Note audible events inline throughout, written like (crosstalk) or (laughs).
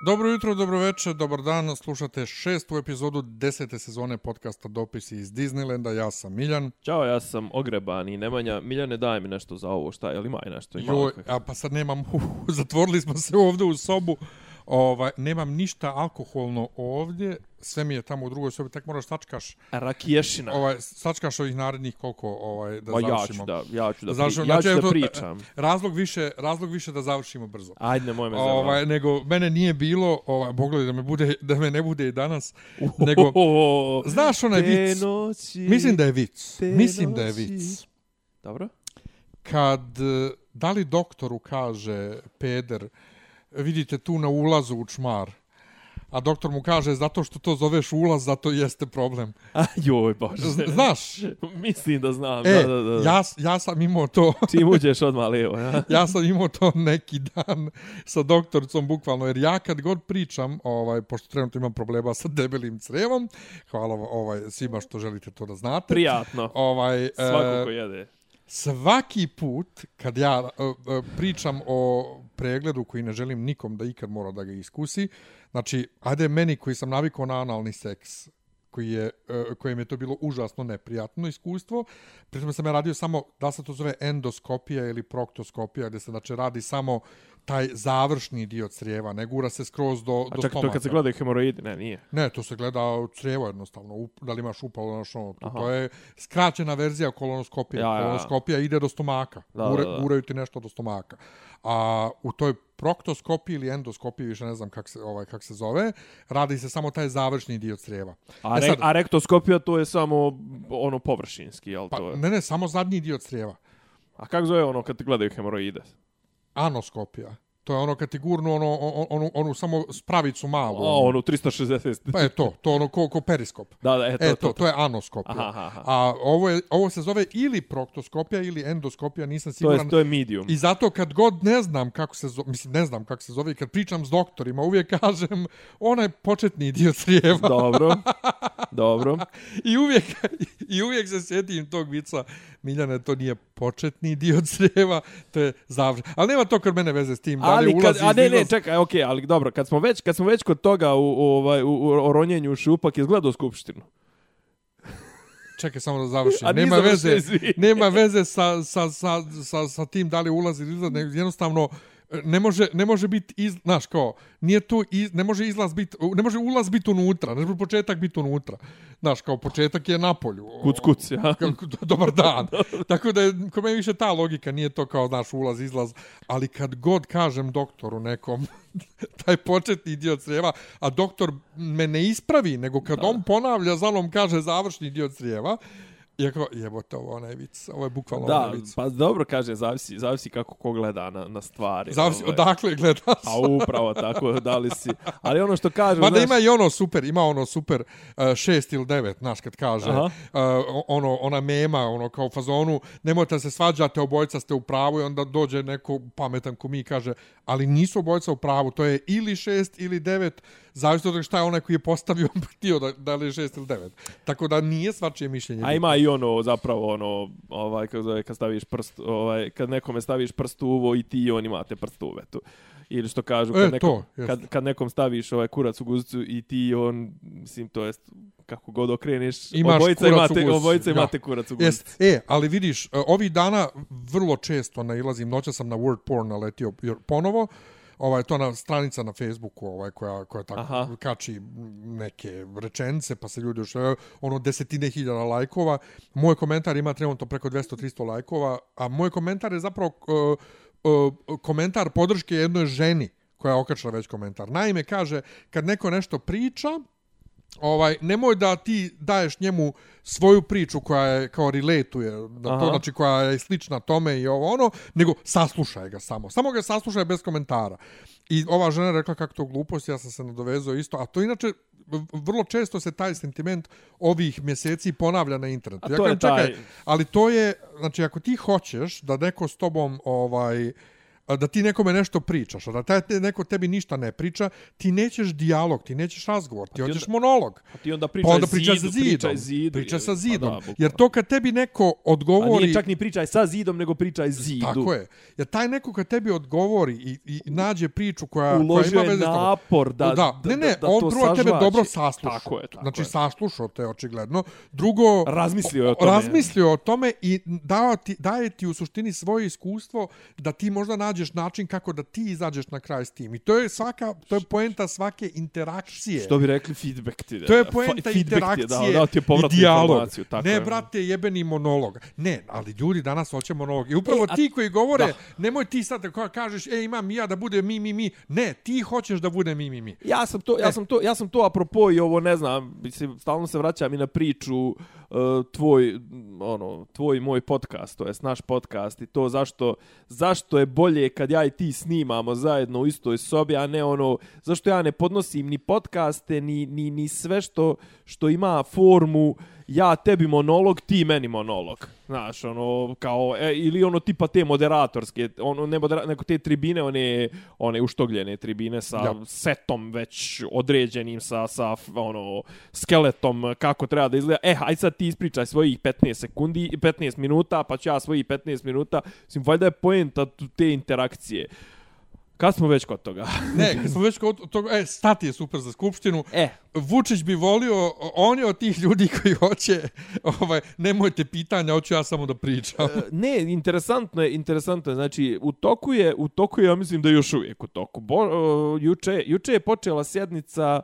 Dobro jutro, dobro večer, dobar dan. Slušate šestu epizodu desete sezone podcasta Dopisi iz Disneylanda. Ja sam Miljan. Ćao, ja sam ogreban i Nemanja, Miljane, daj mi nešto za ovo, šta, jel ima i nešto? Ima Joj, nekakve- a pa sad nemam, (laughs) zatvorili smo se ovdje u sobu. Ovaj, nemam ništa alkoholno ovdje, sve mi je tamo u drugoj sobi, tek moraš sačkaš, Rakiješina. ovaj, sačkaš ovih narednih koliko ovaj, da Ma ja završimo. ću da, ja ću da, pri, Završimo. ja ću Znači, da pričam. Razlog više, razlog više da završimo brzo. Ajde, nemoj me ovaj, Ovaj, nego mene nije bilo, ovaj, pogledaj da me bude, da me ne bude i danas, (laughs) nego, znaš onaj vic, mislim da je vic, mislim da je noći. vic, Dobro. kad, eh, da li doktoru kaže peder, vidite tu na ulazu u čmar, a doktor mu kaže, zato što to zoveš ulaz, zato jeste problem. A, joj, bože. Znaš, (laughs) Mislim da znam, e, da, da, da. ja, ja sam imao to, (laughs) Čim uđeš odmah lijevo, ja? (laughs) ja sam imao to neki dan sa doktoricom bukvalno, jer ja kad god pričam, ovaj, pošto trenutno imam problema sa debelim crevom, hvala ovaj, svima što želite to da znate. Prijatno. Ovaj, Svako e, ko jede svaki put kad ja uh, uh, pričam o pregledu koji ne želim nikom da ikad mora da ga iskusi, znači, ajde meni koji sam navikao na analni seks, koji je, uh, kojem je to bilo užasno neprijatno iskustvo. Pritom sam ja radio samo, da se to zove endoskopija ili proktoskopija, gdje se znači, radi samo taj završni dio crijeva, ne gura se skroz do, A do čak to stomaka. kad se gledaju hemoroidi, ne, nije. Ne, to se gleda crijevo jednostavno, up, da li imaš upalo, znaš ono, to, to je skraćena verzija kolonoskopije. Ja, ja, ja. Kolonoskopija ide do stomaka, Da, Gure, da, da. guraju ti nešto do stomaka. A u toj proktoskopiji ili endoskopiji, više ne znam kak se, ovaj, kak se zove, radi se samo taj završni dio crijeva. A, E re, sad- a rektoskopija to je samo ono površinski, jel Pa, to je? ne, ne, samo zadnji dio crijeva. A kako zove ono kad te gledaju hemoroide? Anoskopija. To je ono kad ti gurnu ono, ono, onu, onu samo spravicu malu. A, ono 360. Pa je to, to ono ko, ko periskop. Da, da, eto, E, to, to je anoskopija. Aha, aha. A ovo, je, ovo se zove ili proktoskopija ili endoskopija, nisam To siguran. je, to je medium. I zato kad god ne znam kako se zove, mislim ne znam kako se zove, kad pričam s doktorima, uvijek (laughs) kažem onaj početni dio crijeva. Dobro, (laughs) dobro. I uvijek, I uvijek se sjetim tog vica, Miljane, to nije početni dio (laughs) crijeva, to je završen. Ali nema to kod mene veze s tim, da li Ali kad, ulazi a ne, ne, čekaj, okej, ali dobro, kad smo već, kad smo već kod toga u, u, ovaj, u, u, o ronjenju u šupak, izgledao skupštinu. (laughs) Čekaj samo da završim. Nema veze, nema veze sa, sa, sa, sa, sa tim da li ulazi ili izlaz, nego jednostavno ne može, ne može biti, iz, znaš kao, nije to, iz, ne može izlaz biti, ne može ulaz biti unutra, ne može početak biti unutra. Znaš, kao početak je na polju. Kuc, kuc, ja. Kako- Dobar dan. Tako da je, kod mene više ta logika, nije to kao, znaš, ulaz, izlaz, ali kad god kažem doktoru nekom, (laughs) taj početni dio crijeva, a doktor me ne ispravi, nego kad da. on ponavlja, za mnom kaže završni dio crijeva, Iako, jebote, ovo onaj vic, ovo je bukvalno Da, onaj vic. pa dobro kaže, zavisi, zavisi kako ko gleda na, na stvari. Zavisi ovaj. odakle gledaš. A upravo tako, da li si. Ali ono što kaže, Mada znaš, ima i ono super, ima ono super uh, šest ili devet, znaš, kad kaže, Aha. uh, ono, ona mema, ono, kao fazonu, nemojte da se svađate, obojca ste u pravu i onda dođe neko pametan ko mi kaže, ali nisu obojca u pravu, to je ili šest ili devet, zavisno od šta je onaj koji je postavio (laughs) htio da, da li je šest ili devet. Tako da nije svačije mišljenje. A ima i ono, zapravo ono, ovaj, kako zove, kad staviš prst, ovaj, kad nekome staviš prst u uvo i ti i on imate prst u uvetu. Ili što kažu, kad, E, nekom, to, kad, kad nekom staviš ovaj kurac u guzicu i ti i on, mislim, to jest, kako god okreniš, Imaš obojica imate, obojica imate kurac u guzici. Jest, e, ali vidiš, e, ovih dana vrlo često nailazim, noća sam na word porn naletio ponovo, ovaj to na stranica na Facebooku ovaj koja koja tako Aha. kači neke rečenice pa se ljudi još e, ono desetine hiljada lajkova moj komentar ima trenutno preko 200 300 lajkova a moj komentar je zapravo uh, uh, komentar podrške jednoj ženi koja je okačila već komentar naime kaže kad neko nešto priča ovaj nemoj da ti daješ njemu svoju priču koja je kao relatuje da to znači koja je slična tome i ovo ono nego saslušaj ga samo. Samo ga saslušaj bez komentara. I ova žena rekla kako to glupost ja sam se nadovezao isto a to inače vrlo često se taj sentiment ovih mjeseci ponavlja na internetu. Ja kažem, čekaj, taj- ali to je, znači ako ti hoćeš da neko s tobom ovaj a, da ti nekome nešto pričaš, a da taj te- neko tebi ništa ne priča, ti nećeš dijalog, ti nećeš razgovor, ti hoćeš monolog. A ti onda Pa pričaj onda zidu, sa zidom. pričaj zidu. Pričaj je sa? Pa zidom. da, bukvalno. jer to kad tebi neko A odgovori... nije čak ni pričaj sa zidom, nego pričaj zidu. Tako je. Jer taj neko kad tebi odgovori i, i nađe priču koja, koja Uložio ima je veze tobom, napor da, da, ne, ne, da, on to prvo tebe dobro saslušao. Tako je, tako znači, je. saslušao te, očigledno. Drugo, Razmislio je o tome. razmislio o tome i dao ti, daje ti u suštini svoje iskustvo da ti možda nađeš način kako da ti izađeš na kraj s tim. I to je svaka, to je poenta svake interakcije. Što bi rekli feedback ti da. To je poenta feedback ti je interakcije dao, dao ti je i dijalog. informaciju, tako Ne, je. brate, jebeni monolog. Ne, ali ljudi danas hoće monolog. I upravo E, a- ti koji govore, da. nemoj ti sad da kažeš, e, imam ja da bude mi, mi, mi. Ne, ti hoćeš da bude mi, mi, mi. Ja sam to, E. ja sam to, ja sam to apropo i ovo ne znam, mislim stalno se vraćam i na priču uh, E, tvoj ono, tvoj i moj podcast, to jest naš podcast i to zašto zašto je bolje kad ja i ti snimamo zajedno u istoj sobi, a ne ono zašto ja ne podnosim ni podcaste ni ni ni sve što što ima formu ja tebi monolog, ti meni monolog. Znaš, ono, kao, e, ili ono tipa te moderatorske, ono, ne modera, neko te tribine, one, one uštogljene tribine sa Ja. setom već određenim, sa, sa, ono, skeletom, kako treba da izgleda. E, aj sad ti ispričaj svojih 15 sekundi, 15 minuta, pa ću ja svojih 15 minuta. Mislim, valjda je poenta tu- te interakcije. Kad smo već kod toga? Ne, kad smo već kod toga, e, stati je super za skupštinu. E, Vučić bi volio, on je od tih ljudi koji hoće, ovaj, nemojte pitanja, hoću ja samo da pričam. ne, interesantno je, interesantno je. Znači, u toku je, u toku je, ja mislim da je još uvijek u toku. Bo, o, juče, juče je počela sjednica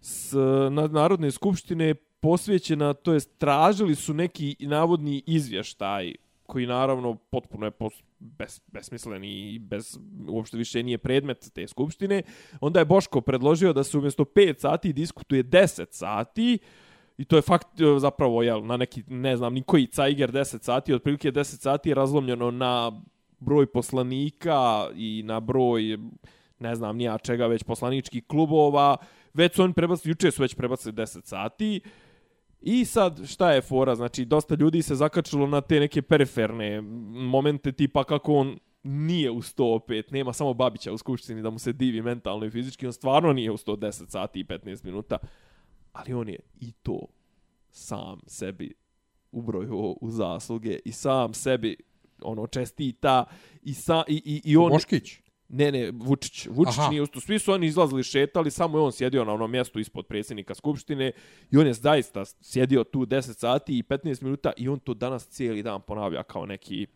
s, na Narodne skupštine posvećena, to jest tražili su neki navodni izvještaj koji naravno potpuno je pos, bes, besmislen i bez, uopšte više nije predmet te skupštine. Onda je Boško predložio da se umjesto 5 sati diskutuje 10 sati I to je fakt e, zapravo jel, na neki, ne znam, nikoji cajger 10 sati, otprilike 10 sati je razlomljeno na broj poslanika i na broj, ne znam, nija čega već poslaničkih klubova. Već su oni prebacili, juče su već prebacili 10 sati. I sad, šta je fora? Znači, dosta ljudi se zakačilo na te neke periferne momente, tipa kako on nije u 105, nema samo Babića u skupštini da mu se divi mentalno i fizički, on stvarno nije u 110 sati i 15 minuta ali on je i to sam sebi ubrojio u zasluge i sam sebi ono čestita i sa i i, i on Moškić ne ne Vučić Vučić Aha. nije usto svi su oni izlazili šetali samo je on sjedio na onom mjestu ispod predsjednika skupštine i on je zaista sjedio tu 10 sati i 15 minuta i on to danas cijeli dan ponavlja kao neki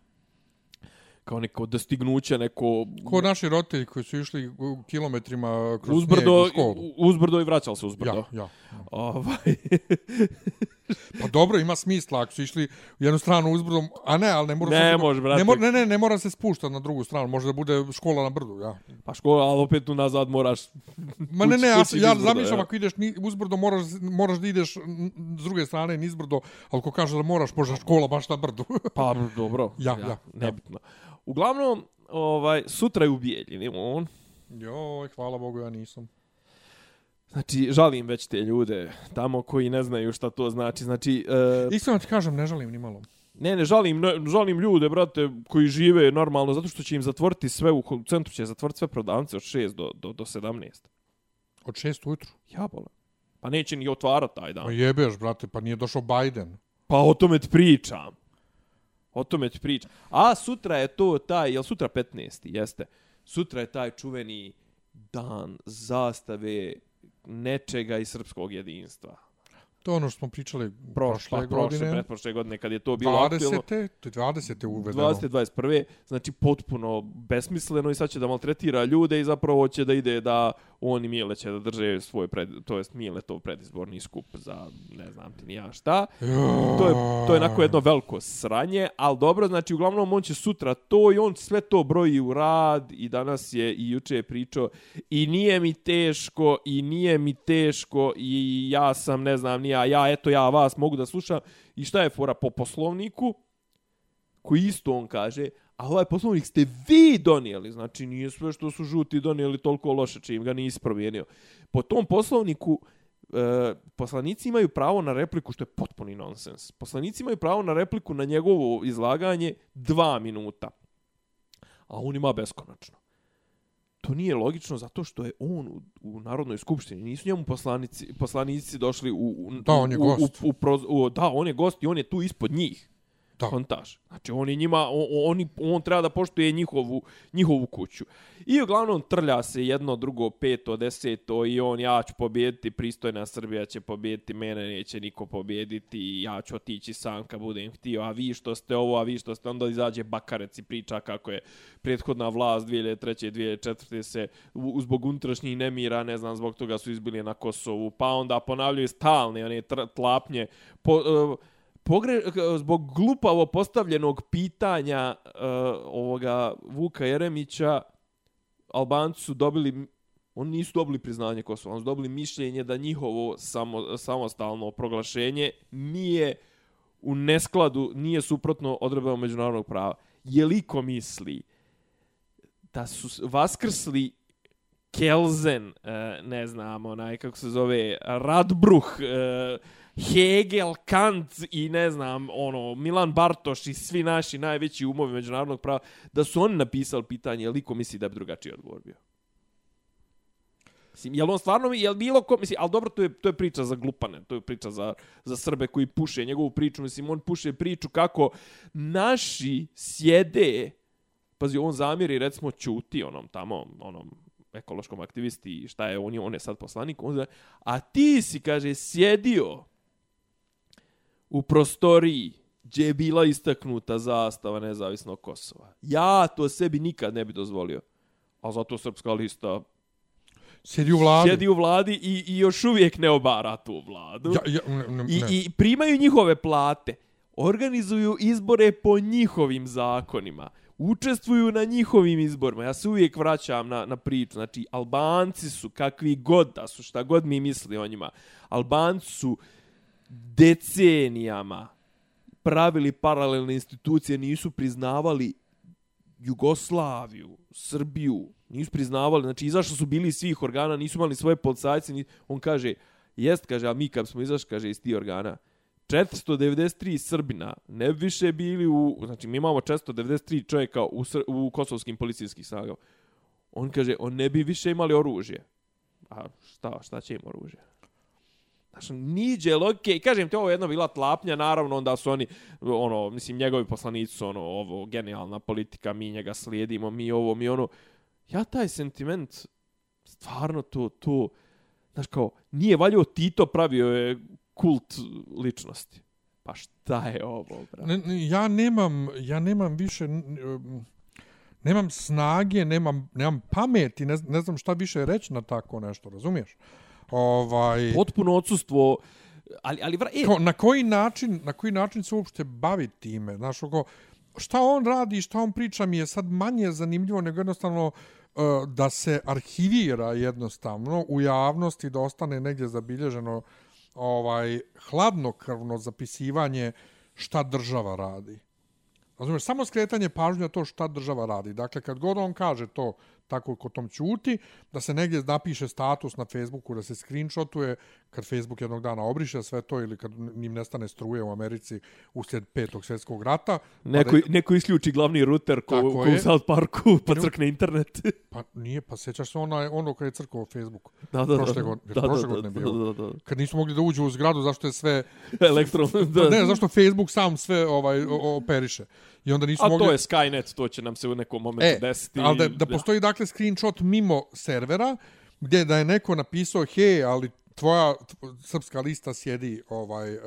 kao neko dostignuće, neko Ko naši roditelji koji su išli kilometrima kroz uzbrdo, snijeg u školu. uzbrdo i vraćali se uzbrdo. Ja, ja. Ovaj, (laughs) Pa dobro, ima smisla ako su išli u jednu stranu uzbrdom, a ne, ali ne mora Ne se, može, brate. ne, mora, ne, ne, ne mora se spuštati na drugu stranu, može da bude škola na brdu, ja. pa škola, ali opet tu nazad moraš... Ma ne, ne, ja, ja zamišljam ja. ako ideš ni, uzbrdo, moraš, moraš da ideš s druge strane nizbrdo, ali ko kaže da moraš, može škola baš na brdu. (laughs) Pa, dobro. Ja, ja, Nebitno. Uglavnom, ovaj, sutra je u Bijeljini, on. Joj, hvala Bogu, ja nisam. Znači, žalim već te ljude tamo koji ne znaju šta to znači. Znači, e, Iskreno ti kažem, ne žalim ni malo. ne, ne, žalim, ne, žalim ljude, brate, koji žive normalno, zato što će im zatvoriti sve, u centru će zatvoriti sve prodavnice od 6 do, do, do 17. Od šest ujutru. Jabole. Pa neće ni otvarati taj dan. Ma jebeš, brate, pa nije došao Biden. Pa o tome ti pričam. O tome ti pričam. A sutra je to taj, jel sutra 15. Jeste. Sutra je taj čuveni dan zastave nečega iz srpskog jedinstva. To je ono što smo pričali Prošle, prošle pa, prošle, godine. pretprošle godine kad je to bilo aktualno. 20. To je 20. uvedeno. 20. 21. Znači potpuno besmisleno i sad će da maltretira ljude i zapravo će da ide da on i Mile će da drže svoj, pred, to jest Mile to predizborni skup za ne znam ti ni ja šta. To je, to je onako jedno veliko sranje, ali dobro, znači uglavnom on će sutra to i on sve to broji u rad i danas je i juče je pričao i nije mi teško i nije mi teško i ja sam ne znam ni ja, ja eto ja vas mogu da slušam i šta je fora po poslovniku koji isto on kaže a ovaj poslovnik ste vi donijeli, znači nije sve što su žuti donijeli toliko loše čim ga nisi promijenio. Po tom poslovniku e, poslanici imaju pravo na repliku, što je potpuni nonsens. Poslanici imaju pravo na repliku na njegovo izlaganje dva minuta. a on ima beskonačno. To nije logično zato što je on u, u Narodnoj skupštini. Nisu njemu poslanici, poslanici došli u... u Da, on je u, gost. U, u, proz- u, da, on je gost i on je tu ispod njih. Da. Kontaž. Znači, oni njima, on, on, on treba da poštuje njihovu, njihovu kuću. I uglavnom trlja se jedno, drugo, peto, deseto i on, ja ću pobjediti, pristojna Srbija će pobjediti, mene neće niko pobjediti, ja ću otići sam kad budem htio, a vi što ste ovo, a vi što ste, onda izađe Bakarec i priča kako je prethodna vlast 2003. 2004. se u- zbog unutrašnjih nemira, ne znam, zbog toga su izbili na Kosovu, pa onda ponavljaju stalne one tlapnje, po, uh, pogre, zbog glupavo postavljenog pitanja uh, ovoga Vuka Jeremića, Albanci su dobili oni nisu dobili priznanje Kosova, oni su dobili mišljenje da njihovo samo, samostalno proglašenje nije u neskladu, nije suprotno odredbama međunarodnog prava. Je misli da su vaskrsli Kelzen, e, ne znam, onaj, kako se zove, Radbruh, e, Hegel, Kant i ne znam, ono, Milan Bartoš i svi naši najveći umovi međunarodnog prava, da su oni napisali pitanje, je li ko misli da bi drugačiji odgovor bio? Mislim, jel on stvarno, jel bilo ko, mislim, ali dobro, to je, to je priča za glupane, to je priča za, za Srbe koji puše njegovu priču, mislim, on puše priču kako naši sjede, pazi, on zamjeri, recimo, čuti onom tamo, onom ekološkom aktivisti, šta je, on je, on je sad poslanik, on zna, a ti si, kaže, sjedio u prostoriji gdje je bila istaknuta zastava nezavisnog Kosova. Ja to sebi nikad ne bi dozvolio. A zato srpska lista Sjedi u vladi. sjedi u vladi i, i još uvijek ne obara tu vladu. Ja, ja, ne, ne, I. I primaju njihove plate. Organizuju izbore po njihovim zakonima. Učestvuju na njihovim izborima. Ja se uvijek vraćam na, na priču. Znači, Albanci su kakvi god da su, šta god mi misli o njima. Albanci su decenijama pravili paralelne institucije, nisu priznavali Jugoslaviju, Srbiju, nisu priznavali, znači izašli su bili iz svih organa, nisu imali svoje policajce, ni, on kaže, jest, kaže, a mi kad smo izašli, kaže, iz tih organa, 493 Srbina ne bi više bili u, znači mi imamo 493 čovjeka u, Sr u kosovskim policijskih snagama. On kaže, on ne bi više imali oružje. A šta, šta će im oružje? Znaš, niđe logike. I kažem ti, ovo je jedna bila tlapnja, naravno, onda su oni, ono, mislim, njegovi poslanici su, ono, ovo, genijalna politika, mi njega slijedimo, mi ovo, mi ono. Ja taj sentiment, stvarno to, to, znaš kao, nije valjao Tito pravio je kult ličnosti. Pa šta je ovo, bra? Ne, ne, ja nemam, ja nemam više, nemam snage, nemam, nemam pameti, ne, ne znam šta više reći na tako nešto, razumiješ? Ovaj, Potpuno odsustvo, ali, ali, vra, e, kao, na koji način, na koji način se uopšte bavi time, znaš, oko, šta on radi, šta on priča mi je sad manje zanimljivo nego jednostavno uh, da se arhivira jednostavno u javnosti, da ostane negdje zabilježeno ovaj hladnokrvno zapisivanje šta država radi. Razumiješ, samo skretanje pažnje na to šta država radi. Dakle, kad god on kaže to tako ko tom ćuti, da se negdje napiše status na Facebooku, da se screenshotuje, kad Facebook jednog dana obriše sve to ili kad njim nestane struje u Americi uslijed petog svjetskog rata. neko, pa da, neko isključi glavni router ko, ko u. South Parku, pa crkne internet. pa nije, pa sjećaš se ono, ono kad je crkao Facebook. da, da, Prošle da. godine- da, prošle da, godine da, bilo. Da, da, Kad nisu mogli da uđu u zgradu, zašto je sve... da. Elektron, da. Ne, zašto Facebook sam sve ovaj operiše. I onda nisu A mogli... to je Skynet, to će nam se u nekom momentu E, desiti. ali da, da postoji dakle screenshot mimo servera gdje da je neko napisao he, ali tvoja tv- srpska lista sjedi ovaj uh,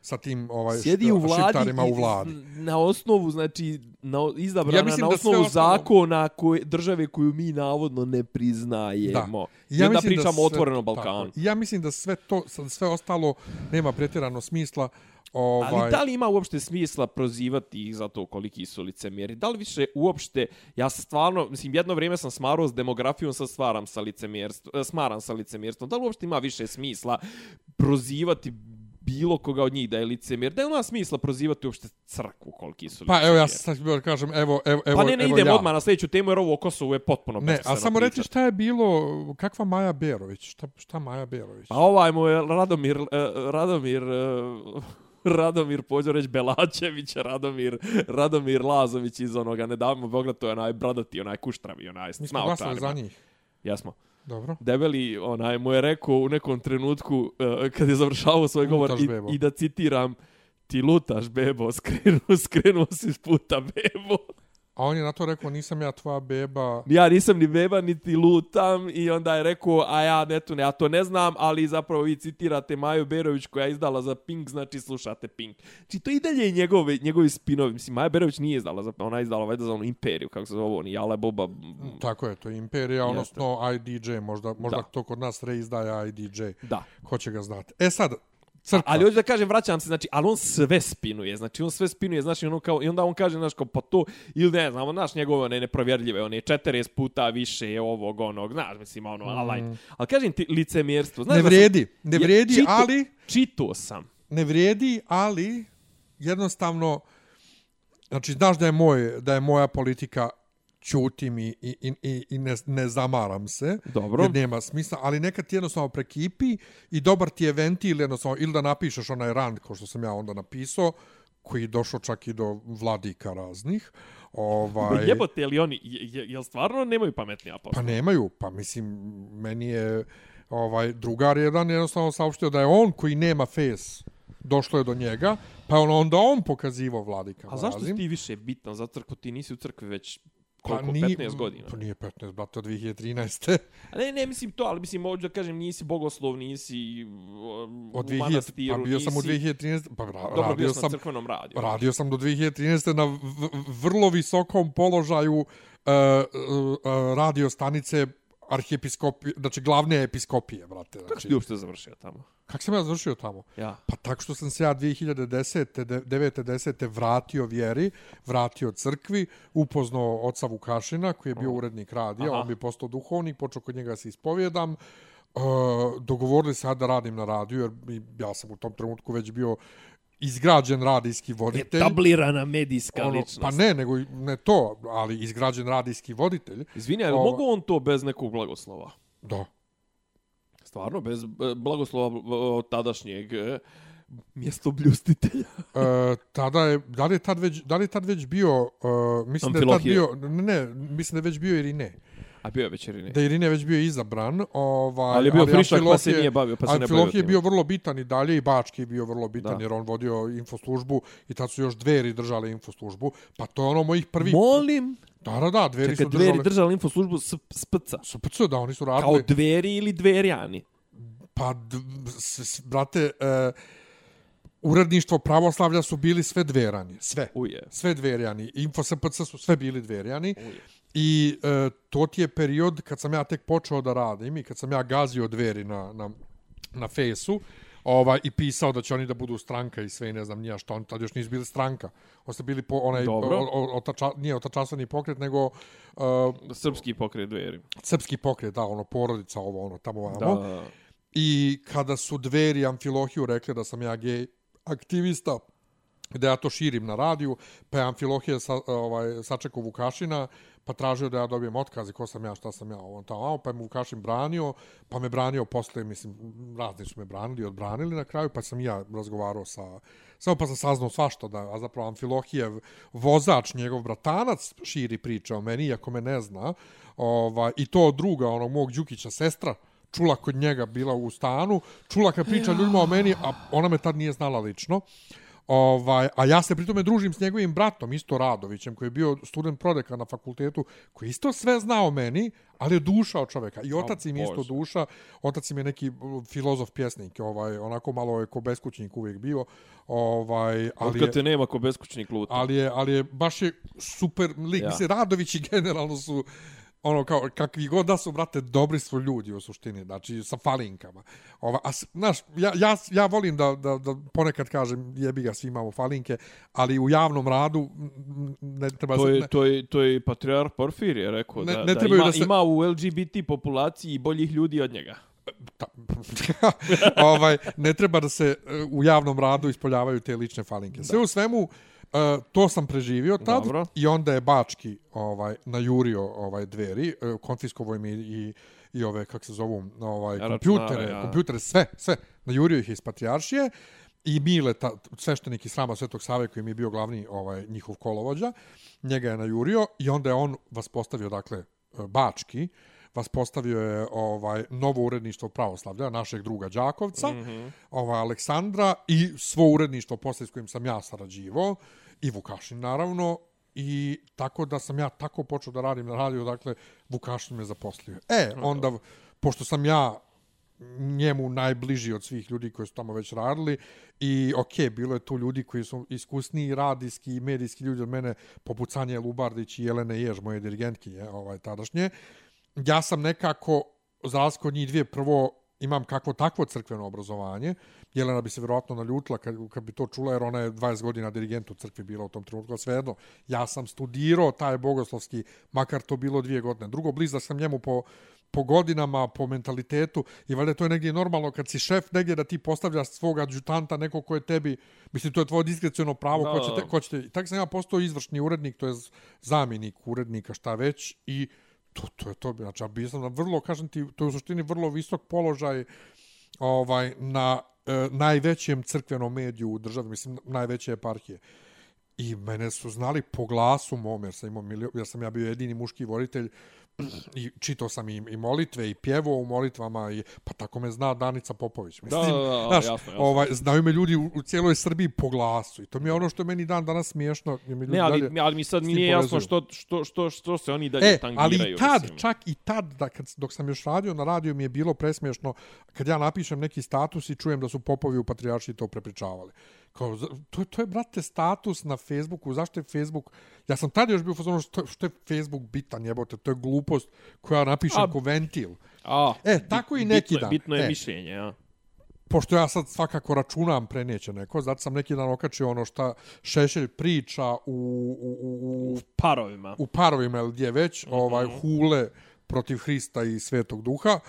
sa tim ovaj sjedi u vladi, u vladi. na osnovu, znači, na, izabrana Ja na da osnovu zakona koje, države koju mi navodno ne priznajemo. I Ja mislim da pričamo o sve- otvorenom tako Balkanu. je. Ja mislim da sve to sve ostalo nema pretjerano smisla. Ovaj Ali da li ima uopšte smisla prozivati ih za to koliki su licemjeri? Da li više uopšte, ja se stvarno, mislim, jedno vrijeme sam smarao s demografijom, sad stvaram sa licemjerstvom, eh, smaram sa licemjerstvom. Da li uopšte ima više smisla prozivati bilo koga od njih da je licemjer? Da li ima smisla prozivati uopšte crkvu koliki su Pa evo ja licemjeri? sad da kažem evo evo evo Pa ne, ne idemo ja. odmah na sljedeću temu jer ovo o Kosovu je potpuno Ne, a samo pričati. reći šta je bilo, kakva Maja Berović, šta, šta Maja Berović? Pa ovaj mu je Radomir, uh, Radomir uh, Radomir Pođoreć Belačević, Radomir, Radomir Lazović iz onoga, ne davimo Beograd, to je onaj bradati, onaj kuštravi, onaj Mi smo glasali za njih. Jesmo. Dobro. Debeli onaj mu je rekao u nekom trenutku uh, kad je završavao svoj govor Lutaš, i, bebo. i da citiram ti lutaš bebo, (laughs) skrenuo, skrenuo si s puta bebo. A on je na to rekao, nisam ja tvoja beba. Ja nisam ni beba, niti lutam i onda je rekao, a ja ne to, ne, ja to ne znam, ali zapravo vi citirate Maju Berović koja je izdala za Pink, znači slušate Pink. Znači to i dalje je njegove, njegovi spinovi. Mislim, Maja Berović nije izdala, za, ona je izdala valjda za onu Imperiju, kako se zove, oni Jale Boba. Tako je, to je Imperija, odnosno IDJ, možda, možda Da. to kod nas reizdaje IDJ. Da. Ko će ga znati. E sad, crkva. Ali hoću da kažem, vraćam se, znači, ali on sve spinuje, znači on sve spinuje, znači ono kao, i onda on kaže, znaš, kao, pa to, ili ne znam, znaš, njegove one neprovjerljive, one 40 puta više ovog, onog, znaš, mislim, ono, mm. ali, ali kažem ti, licemjerstvo, znaš, ne sam- vredi, ne vredi, čito- ali... Čitao sam. ne vrijedi, ali jednostavno znači znaš da je moj da je moja politika ćutim i, i, i- i, ne, ne zamaram se. Dobro. Jer nema smisla, ali nekad ti jednostavno prekipi i dobar ti je ventil jednostavno, ili da napišeš onaj rand, ko što sam ja onda napisao, koji je došao čak i do vladika raznih. Ovaj, Jebote, ali oni, je, je, jel stvarno nemaju pametnija posla? Pa nemaju, pa mislim, meni je ovaj drugar jedan jednostavno saopštio da je on koji nema face došlo je do njega, pa on onda on pokazivao vladika. A zašto si ti više bitan za crkvu? Ti nisi u crkvi već Pa koliko, nije- 15 godina. Pa nije 15, brate, od 2013. A ne, ne, mislim to, ali mislim, moću da kažem, nisi bogoslov, nisi um, Od u 2000, manastiru, pa bio sam u nisi... 2013, pa ra, Dobro, bio radio sam sam, na crkvenom radiju. radio sam do 2013. na v, v, vrlo visokom položaju uh, uh, uh, radio stanice arhijepiskopije, znači glavne episkopije, brate. Kako si Znači, ti uopšte završio tamo? Kako sam ja završio tamo? Ja. Pa tako što sam se ja 2010. 9. 10. vratio vjeri, vratio crkvi, upoznao oca Vukašina, koji je bio urednik radija, Aha. on bi postao duhovnik, počeo kod njega se ispovjedam, Uh, dogovorili se ja da radim na radiju, jer ja sam u tom trenutku već bio izgrađen radijski voditelj. Etablirana medijska Ono, ličnost. pa ne, nego ne to, ali izgrađen radijski voditelj. Izvini, ali mogu on to bez nekog blagoslova? Da. Stvarno, bez e, blagoslova e, od tadašnjeg e, mjestobljustitelja. (laughs) E, tada je, da li je tad već, da li je tad već bio, uh, mislim da je tad Amfilohije. bio, ne, ne, mislim da je već bio Irine. A bio je već ili ne? Da je Irine već bio izabran, ovaj, Ali je bio frišak, pa se Amfilohije- nije bavio, pa se ne bavio Amfilohije je bio vrlo bitan i dalje, i Bački je bio vrlo bitan, Da. jer on vodio infoslužbu i tad su još dveri držale infoslužbu. Pa to je ono mojih prvi... Molim, Da, da, da, dveri čekaj, su dveri držale... držali infoslužbu s, s PC. Su PC, da, oni su Kao radili... dveri ili dverjani. Pa, s, s, brate, uh, uredništvo pravoslavlja su bili sve dverani, sve. Uje. Sve dverjani. Info SPC su sve bili dverjani. Uje. I e, to ti je period kad sam ja tek počeo da radim i kad sam ja gazio dveri na, na, na fesu ovaj, i pisao da će oni da budu stranka i sve i ne znam nija što, oni tad još nisu bili stranka. Oni su bili po, onaj, Dobro. o, o, otača, nije otačasani pokret, nego uh, Srpski pokret dveri. srpski pokret, da, ono, porodica, ovo, ono, tamo, vamo. Da. I kada su dveri Amfilohiju rekli da sam ja gej aktivista, da ja to širim na radiju, pa je Amfilohije sa, ovaj, sačekao Vukašina, pa tražio da ja dobijem otkaz i ko sam ja, šta sam ja, on tamo, pa je mu Vukašin branio, pa me branio posle, mislim, razni su me branili i odbranili na kraju, pa sam ja razgovarao sa, samo pa sam saznao svašta, da, a zapravo Amfilohijev vozač, njegov bratanac, širi priče o meni, iako me ne zna, ovaj, i to druga, onog mog Đukića, sestra, čula kod njega, bila u stanu, čula kad priča ljudima o meni, a ona me tad nije znala lično. Ovaj, a ja se pritome družim s njegovim bratom, isto Radovićem, koji je bio student prodeka na fakultetu, koji isto sve znao o meni, ali je duša od čoveka. I otac im je isto duša, otac im je neki filozof pjesnik, ovaj, onako malo je ko beskućnik uvijek bio, ovaj, ali Ali je, kad te nema ko beskućnik luta. ali je, ali je baš je super lik. Ja. Mislim, Radović i generalno su ono kao kakvi god da su brate dobri su ljudi u suštini znači sa falinkama. Ova a znaš ja ja ja volim da da da ponekad kažem jebi ga svi imamo falinke ali u javnom radu ne treba To se- je, ne, to je, to je Patriar Porfirije rekao Ne- da, ne da, ima, da se- ima u LGBT populaciji boljih ljudi od njega. ta, (laughs) ovaj ne treba da se e, u javnom radu ispoljavaju te lične falinke. Sve u svemu e, to sam preživio tad Dobro. i onda je Bački ovaj najurio ovaj dveri e, konfiskovao im i, i i ove kako se zovu ovaj Računare, kompjutere ja. kompjutere sve sve najurio ih iz patrijaršije i Mile, ta, sveštenik iz Srama Svetog Save, koji mi je bio glavni ovaj njihov kolovođa, njega je najurio i onda je on vas postavio, dakle, e, Bački, vas postavio je ovaj novo uredništvo pravoslavlja našeg druga Đakovca, mm -hmm. ovaj Aleksandra i svo uredništvo posle s kojim sam ja sarađivao i Vukašin naravno i tako da sam ja tako počeo da radim na radiju, dakle Vukašin me zaposlio. E, onda pošto sam ja njemu najbliži od svih ljudi koji su tamo već radili i ok, bilo je tu ljudi koji su iskusniji radijski i medijski ljudi od mene, poput Sanje Lubardić i Jelene Jež, moje dirigentkinje ovaj, tadašnje. Ja sam nekako, za razliku od njih dvije, prvo imam kakvo takvo crkveno obrazovanje. Jelena bi se vjerojatno naljutila kad, kad bi to čula, jer ona je 20 godina dirigent u crkvi bila u tom trenutku. Svejedno, ja sam studirao taj bogoslovski, makar to bilo dvije godine. Drugo, blizda sam njemu po po godinama, po mentalitetu i valjda to je negdje normalno kad si šef negdje da ti postavljaš svog adjutanta, neko ko je tebi, mislim to je tvoje diskrecijno pravo, ko će, te, ko će te, tako sam ja postao izvršni urednik, to je zamjenik urednika, šta već i to, to je to, znači, bio sam na vrlo, kažem ti, to je u suštini vrlo visok položaj ovaj, na e, najvećem crkvenom mediju u državi, mislim, najveće eparhije. I mene su znali po glasu mom, jer sam, imao milio, jer sam ja bio jedini muški voditelj, i čitao sam i, i molitve i pjevo u molitvama i pa tako me zna Danica Popović mislim da, da, da, znaš, jasno, jasno. ovaj znaju me ljudi u, u cijeloj Srbiji po glasu i to mi je ono što meni dan danas smiješno mi ljudi ne ali dalje ali mi sad mi nije jasno što što što što se oni dalje e, tangiraju ali tad mislim. čak i tad da kad dok sam još radio na radiju mi je bilo presmiješno kad ja napišem neki status i čujem da su Popovi u patrijaršiji to prepričavali kao, to, to je, brate, status na Facebooku, zašto je Facebook, ja sam tada još bio fazonu, što, što je Facebook bitan, jebote, to je glupost koja napišem ko ventil. A, e, tako i neki bitno, dan. Bitno je e, mišljenje, ja. Pošto ja sad svakako računam preneće neko, zato sam neki dan okačio ono šta Šešelj priča u, u, u, u parovima. U parovima, ili gdje već, mm -hmm. ovaj, hule protiv Hrista i Svetog Duha,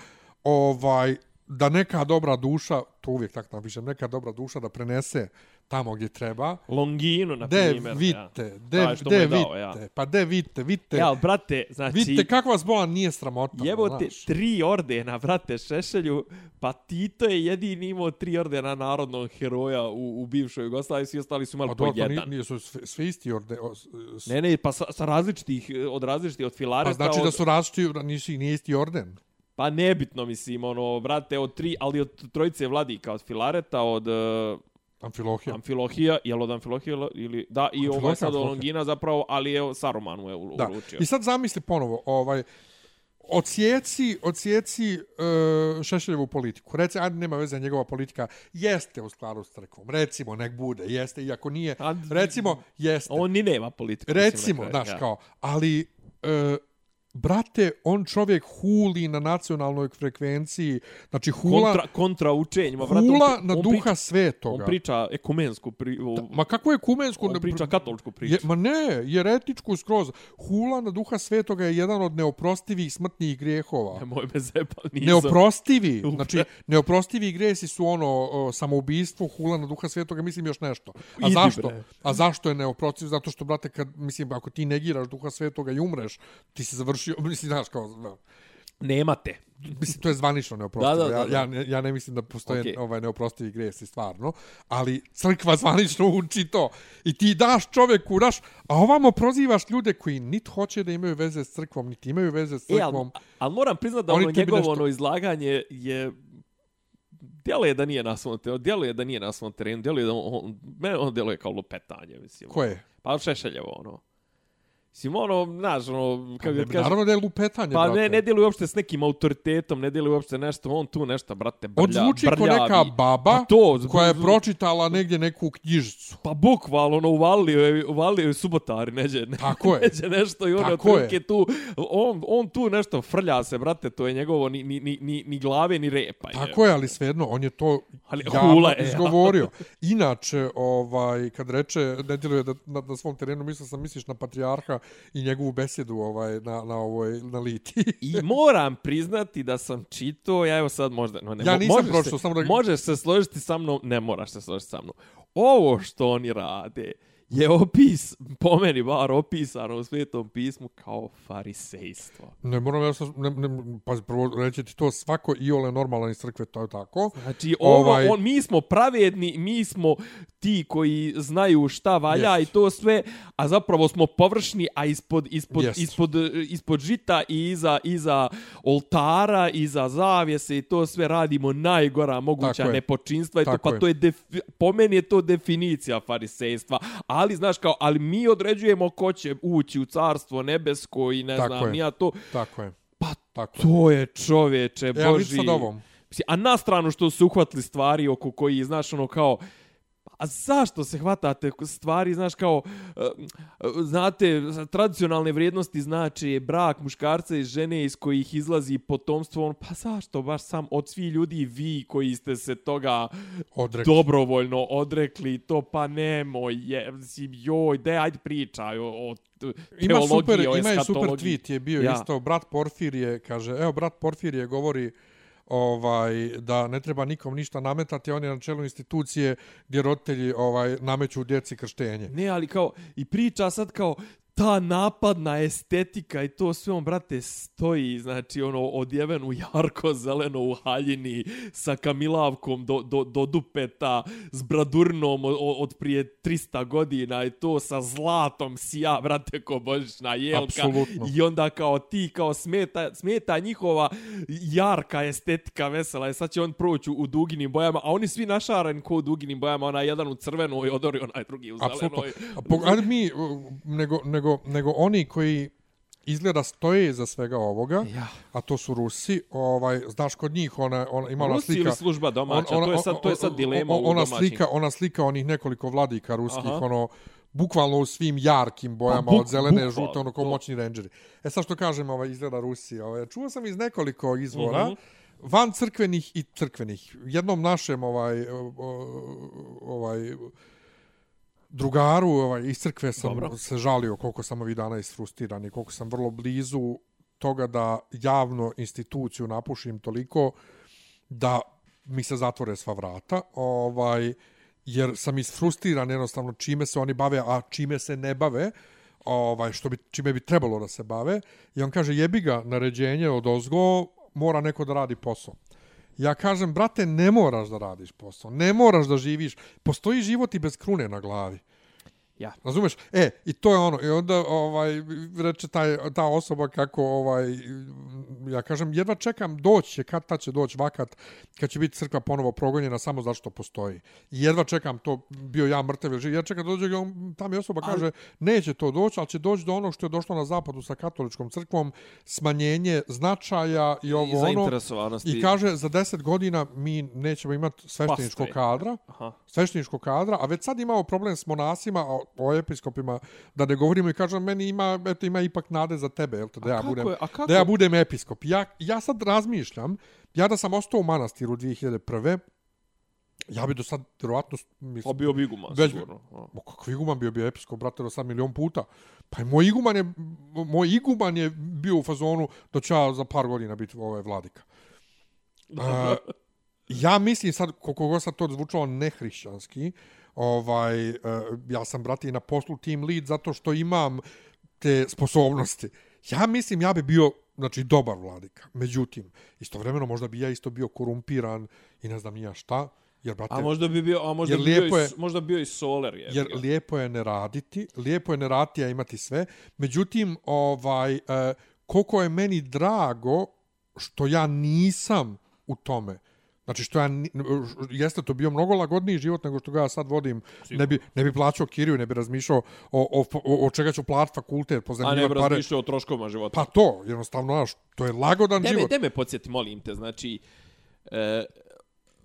ovaj, da neka dobra duša, to uvijek tako napišem, neka dobra duša da prenese tamo gdje treba. Longinu, na de primjer. Vidite, ja. de, de vidite, ja. pa de vidite, vidite. Ja, brate, znači... Vidite kako vas bolan nije sramota. Jebote, tri ordena, brate, Šešelju, pa Tito je jedini imao tri ordena narodnog heroja u, u bivšoj Jugoslaviji, svi ostali su imali pa, po jedan. Nije, nije su sve, isti orde... S... Ne, ne, pa sa, sa različitih, od različitih, od filareta... Pa znači od... da su različiti, nisu, nije isti orden. Pa nebitno, mislim, ono, brate, od tri, ali od trojice vladika, od Filareta, od... Uh, Amfilohija. Amfilohija, jel od Amfilohija ili... Da, i ovo je sad od Longina zapravo, ali je Sarumanu je uručio. Da. I sad zamisli ponovo, ovaj, odsjeci, odsjeci uh, Šešeljevu politiku. Reci, ajde, nema veze njegova politika. Jeste u skladu s crkvom. Recimo, nek bude. Jeste, iako nije. Recimo, jeste. On ni nema politiku. Recimo, znaš, ja. kao. Ali, uh, brate, on čovjek huli na nacionalnoj frekvenciji, znači hula... Kontra, kontra učenjima, brate. Hula on, na on duha priča, svetoga. On priča ekumensku pri... Da, ma kako je ekumensku? On priča katoličku priču. Je, ma ne, jeretičku skroz. Hula na duha svetoga je jedan od neoprostivih smrtnih grijehova. Ne, moj me zepa, nisam. Neoprostivi, znači neoprostivi grijesi su ono o, samoubistvo, hula na duha svetoga, mislim još nešto. A Idi, zašto? Bre. A zašto je neoprostiv? Zato što, brate, kad, mislim, ako ti negiraš duha svetoga i umreš, ti se završi završio, mislim, znaš, kao, da. Nemate. Mislim, to je zvanično neoprostivo. Da, da, da, da. Ja, ja, ja ne mislim da postoje okay. ovaj neoprostivi gresi stvarno, ali crkva (laughs) zvanično uči to. I ti daš čovjeku, daš, a ovamo prozivaš ljude koji nit hoće da imaju veze s crkvom, niti imaju veze s crkvom. E, ali, ali moram priznati da ono njegovo nešto... ono izlaganje je djeluje da nije na svom terenu, djeluje da nije na svom terenu, djeluje da on, on, mene on djeluje kao lupetanje, mislim. Ko je? Pa Šešeljevo, ono. Sim ono, znaš, ono, kako pa, kažem... Naravno da je lupetanje, pa brate. ne, ne djeluje uopšte s nekim autoritetom, ne djeluje uopšte nešto, on tu nešto, brate, brlja, Odvuči brljavi. ko neka baba pa to, koja je pročitala negdje neku knjižicu. Pa bukvalno, ono, uvalio je, uvalio je subotari, neđe, ne, Tako je. (laughs) neđe nešto i ono, otprilike tu, on, on tu nešto frlja se, brate, to je njegovo ni, ni, ni, ni, ni glave, ni repa. Tako je, ali svejedno, on je to ali, javno hula je, izgovorio. Inače, ovaj, kad reče, ne djeluje da na, na svom terenu, mislio sam, misliš na patrijarha i njegovu besedu ovaj na na ovoj na liti. I (laughs) moram priznati da sam čitao, ja evo sad možda no ne ja nisam pročitao, se, samo da možeš se složiti sa mnom, ne moraš se složiti sa mnom. Ovo što oni rade je opis, po meni bar opisano u svetom pismu kao farisejstvo. Ne moram ja sam, ne, ne, pa prvo reći ti to svako i ole normalan iz crkve, to je tako. Znači, ovo, Ovaj- on, mi smo pravedni, mi smo ti koji znaju šta valja Jest. i to sve, a zapravo smo površni, a ispod, ispod, Jest. ispod, ispod žita i iza, iza oltara, iza zavjese i to sve radimo najgora moguća Tako je. nepočinstva. I to, pa je. to je def, po meni je to definicija farisejstva. Ali, znaš, kao, ali mi određujemo ko će ući u carstvo nebesko i ne Tako znam, je. nija to. Tako je. Pa Tako je. to je čovječe, E, ali vidi Boži. sad ovom. A na stranu što su uhvatili stvari oko koji, znaš, ono kao, a zašto se hvatate stvari, znaš, kao, e, e, znate, tradicionalne vrijednosti znači brak muškarca i žene iz kojih izlazi potomstvo, on, pa zašto baš sam od svi ljudi vi koji ste se toga Odrekli. dobrovoljno odrekli, to pa nemoj, je, joj, de, ajde pričaj o, o Ima super, o ima i super tweet je bio ja. isto, brat Porfirije, kaže, evo brat Porfirije govori ovaj da ne treba nikom ništa nametati, on je na čelu institucije gdje roditelji ovaj nameću djeci krštenje. Ne, ali kao, i priča sad kao, ta napadna estetika i to sve on, brate, stoji, znači, ono, odjeven u jarko zeleno u haljini, sa kamilavkom do, do, do dupeta, s bradurnom od, od prije 300 godina i to sa zlatom sija, brate, ko božićna jelka. Apsolutno. I onda kao ti, kao smeta, smeta njihova jarka estetika vesela. I sad će on proći u duginim bojama, a oni svi našarani ko u duginim bojama, onaj jedan u crvenoj odori, onaj drugi u zelenoj. Apsolutno. A po- mi, uh, nego, nego, nego oni koji izgleda stoje za svega ovoga, Ja. a to su Rusi, ovaj, znaš kod njih, ona, ona ima ona Rusi slika... ili služba domaća, to je sad, to je sad dilema u ona domaćim. slika, ona slika onih nekoliko vladika ruskih, Aha. ono, bukvalno u svim jarkim bojama, Pa buk- od zelene, bukvalno, žute, ono, kao to. moćni rangeri. E sad što kažem, ovaj, izgleda Rusi, ovaj, čuo sam iz nekoliko izvora, Mhm. van crkvenih i crkvenih. Jednom našem, ovaj, o- ovaj, drugaru ovaj, iz crkve sam Dobro. se žalio koliko sam ovih dana isfrustiran i koliko sam vrlo blizu toga da javno instituciju napušim toliko da mi se zatvore sva vrata, ovaj, jer sam isfrustiran jednostavno čime se oni bave, a čime se ne bave, ovaj, što bi, čime bi trebalo da se bave. I on kaže, jebi ga naređenje od ozgo, mora neko da radi posao. Ja kažem, brate, ne moraš da radiš posao, ne moraš da živiš. Postoji život i bez krune na glavi. Ja. Razumeš? E, i to je ono. I onda ovaj reče taj, ta osoba kako ovaj ja kažem jedva čekam doći kad ta će doći vakat kad će biti crkva ponovo progonjena samo zato što postoji. I jedva čekam to bio ja mrtav ili živ. Ja čekam dođe on, tam je osoba kaže neće to doći, ali će doći do onog što je došlo na zapadu sa katoličkom crkvom, smanjenje značaja i ovo I ono. I kaže za 10 godina mi nećemo imati svešteničkog kadra Aha. svešteničkog kadra, a već sad imamo problem s monasima, o, o episkopima, da ne govorimo i kažem, meni ima, eto, ima ipak nade za tebe, jel te, da ja, kako budem, je- a kako- da ja budem episkop. Ja, ja sad razmišljam, ja da sam ostao u manastiru 2001. Ja bi do sad, vjerovatno, mislim, bio bi iguman, Već- sigurno. A. O, kakav iguman bio bio episkop, brate, do sad milion puta. Pa i moj iguman je, moj iguman je bio u fazonu da ću ja za par godina biti ovaj vladika. (laughs) Uh, ja mislim sad, koliko god sad to zvučalo nehrišćanski, ovaj, uh, ja sam, brate, i na poslu team lead zato što imam te sposobnosti. Ja mislim, ja bi bio znači dobar vladika. Međutim, istovremeno možda bi ja isto bio korumpiran i ne znam ni ja šta, jer brate, A možda bi bio, a možda bi bio, i, je- s- možda bi bio i soler. Je, jer lijepo je ne raditi, lijepo je ne raditi, a imati sve. Međutim, ovaj, e, koliko je meni drago što ja nisam u tome. Znači što ja jeste to bio mnogo lagodniji život nego što ga ja sad vodim. Ne bi ne bi plaćao kiriju, ne bi razmišljao o o, o, o čega ću platiti fakultet, a ne pozajmljivati bi pare. razmišljao o troškovima života. Pa to, jednostavno, znaš, to je lagodan Deme, život. deme podsjeti, molim te, znači, e,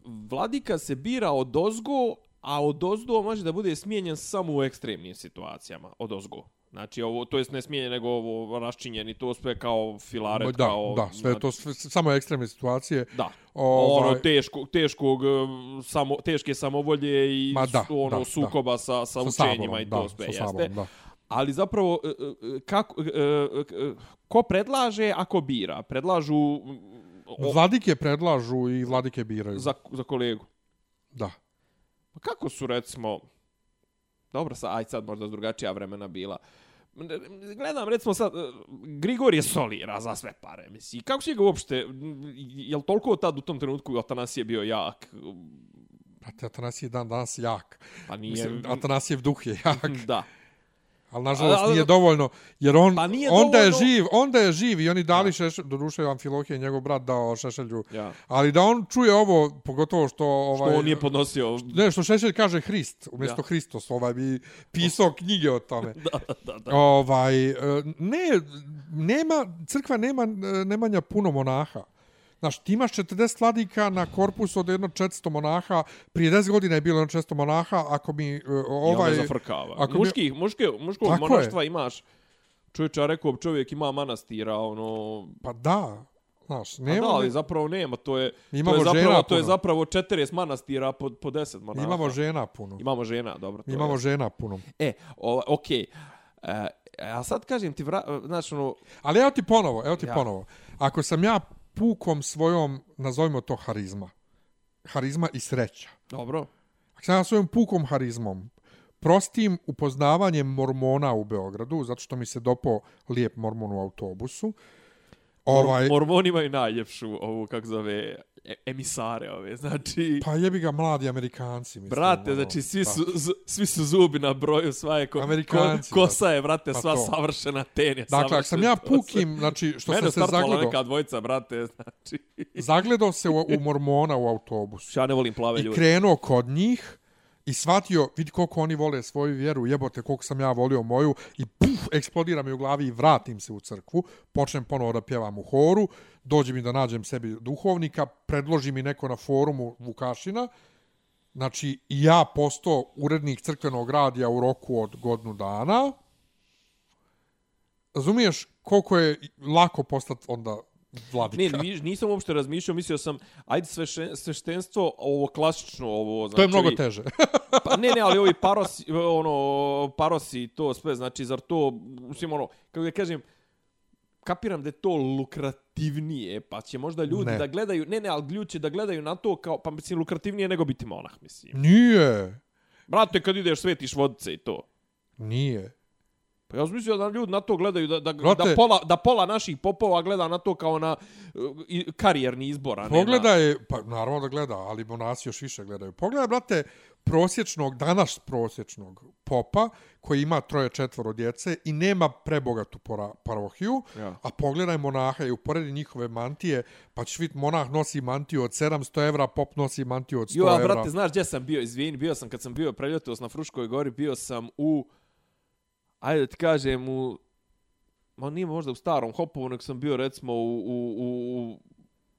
vladika se bira od ozgo, a od ozdo može da bude smijenjen samo u ekstremnim situacijama, od ozgo. Znači, ovo, to jest ne smijenjen, nego ovo raščinjen i to sve kao filaret, da, kao... da, sve je to sve, samo ekstremne situacije. Da. Ovaj- Ono teško, teškog, um, samo, teške samovolje i Ma da, ono da, sukoba sa, sa, Sa učenjima saborom, i to da, sve, sa jeste. saborom, da. Ali zapravo, e, e, kako, e, e, ko predlaže, ako bira? Predlažu o, Vladike predlažu i vladike biraju. za, za kolegu. Da. Pa kako su, recimo, Dobro, sa, aj sad možda drugačija vremena bila. Gledam, recimo sad, e, Grigorije solira za sve pare, misli. Kako će ga uopšte, je li toliko tad u tom trenutku Atanasije bio jak? Brate, Atanasije dan danas jak. Pa nije... Mislim, Atanasijev duh je jak. (laughs) Da. Ali nažalost Ali- nije dovoljno, jer on, Pa nije onda je dovoljno- živ, onda je živ i oni dali šešelj, do duše Amfilohije, njegov brat dao šešelju. Ja. Ali da on čuje ovo, pogotovo što... Ovaj, Što on nije podnosio... Ne, što šešelj kaže Hrist, umjesto Ja. Hristos, ovaj bi pisao knjige o tome. (laughs) Da, da, da. Ovaj, e, ne, nema, crkva nema, e, nemanja puno monaha. Znaš, ti imaš 40 vladika na korpusu od jedno 400 monaha, prije 10 godina je bilo jedno 400 monaha, ako mi e, Ovaj. I onda zafrkava. ako mi- Muških, muške, muškog Tako je. monaštva imaš... Čovječe, ja rekao, čovjek ima manastira, ono... Pa da, znaš, Nema, nema... da, ali zapravo nema, to je, Imamo to je zapravo, žena to je puno. zapravo 40 manastira po, po 10 monaha. Imamo žena puno. Imamo žena, dobro. To Imamo je. žena puno. E, o, okej. Okay. E, a sad kažem ti, vra, znaš, ono, Ali evo ti ponovo, evo ti Ja. ponovo. Ako sam ja pukom svojom, nazovimo to harizma, harizma i sreća, dobro, ako sam ja svojom pukom harizmom, prostim upoznavanjem mormona u Beogradu, zato što mi se dopo lijep mormon u autobusu, ovaj, Mor, mormoni imaju najljepšu ovu, kako zove, emisare ove, znači... pa jebi ga mladi Amerikanci. Mislim, Brate, ono, znači svi pa. su, z, svi su zubi na broju, sva je ko, ko, Amerikanci, kosa je, brate, Pa sva to. savršena, ten je Dakle, ako sam ja pukim, znači, što Mene sam se zagledao, neka dvojica, brate, (laughs) znači... zagledao se u, u mormona u autobusu. Ja ne volim plave i ljude. krenuo kod njih i shvatio, vidi koliko oni vole svoju vjeru, jebote koliko sam ja volio moju i puf, eksplodira mi u glavi i vratim se u crkvu, počnem ponovo da pjevam u horu, dođe mi da nađem sebi duhovnika, predloži mi neko na forumu Vukašina, znači i ja postao urednik crkvenog radija u roku od godinu dana, razumiješ koliko je lako postati onda vladika. Ne, ni- nisam uopšte razmišljao, mislio sam, ajde sveše, sveštenstvo, ovo klasično, ovo, znači... to je mnogo ovi- teže. (laughs) Pa, ne, ne, ali ovi parosi, ono, parosi, to sve, znači, zar to, mislim, ono, kako da kažem, kapiram da je to lukrativnije, pa će možda ljudi Ne. da gledaju, ne, ne, ali ljudi će da gledaju na to kao, pa mislim, lukrativnije nego biti monah, mislim. Nije. Brate, kad ideš, svetiš vodice i to. Nije. Pa ja sam mislio da ljudi na to gledaju, da, da, Brate- da, pola, da pola naših popova gleda na to kao na uh, karijerni izbor, a ne na... Pogledaj, pa naravno da gleda, ali monasi još više gledaju. Pogledaj, brate, prosječnog, danas prosječnog popa koji ima troje četvoro djece i nema prebogatu pora, parohiju, Ja. a pogledaj monaha i uporedi njihove mantije, pa ćeš vidjeti monah nosi mantiju od 700 evra, pop nosi mantiju od 100 Jo, a evra. brate, znaš gdje sam bio? Izvini, bio sam kad sam bio preljetos na Fruškoj gori, bio sam u ajde da ti kažem u ma nije možda u starom Hopovu, nego sam bio recimo u, u, u, u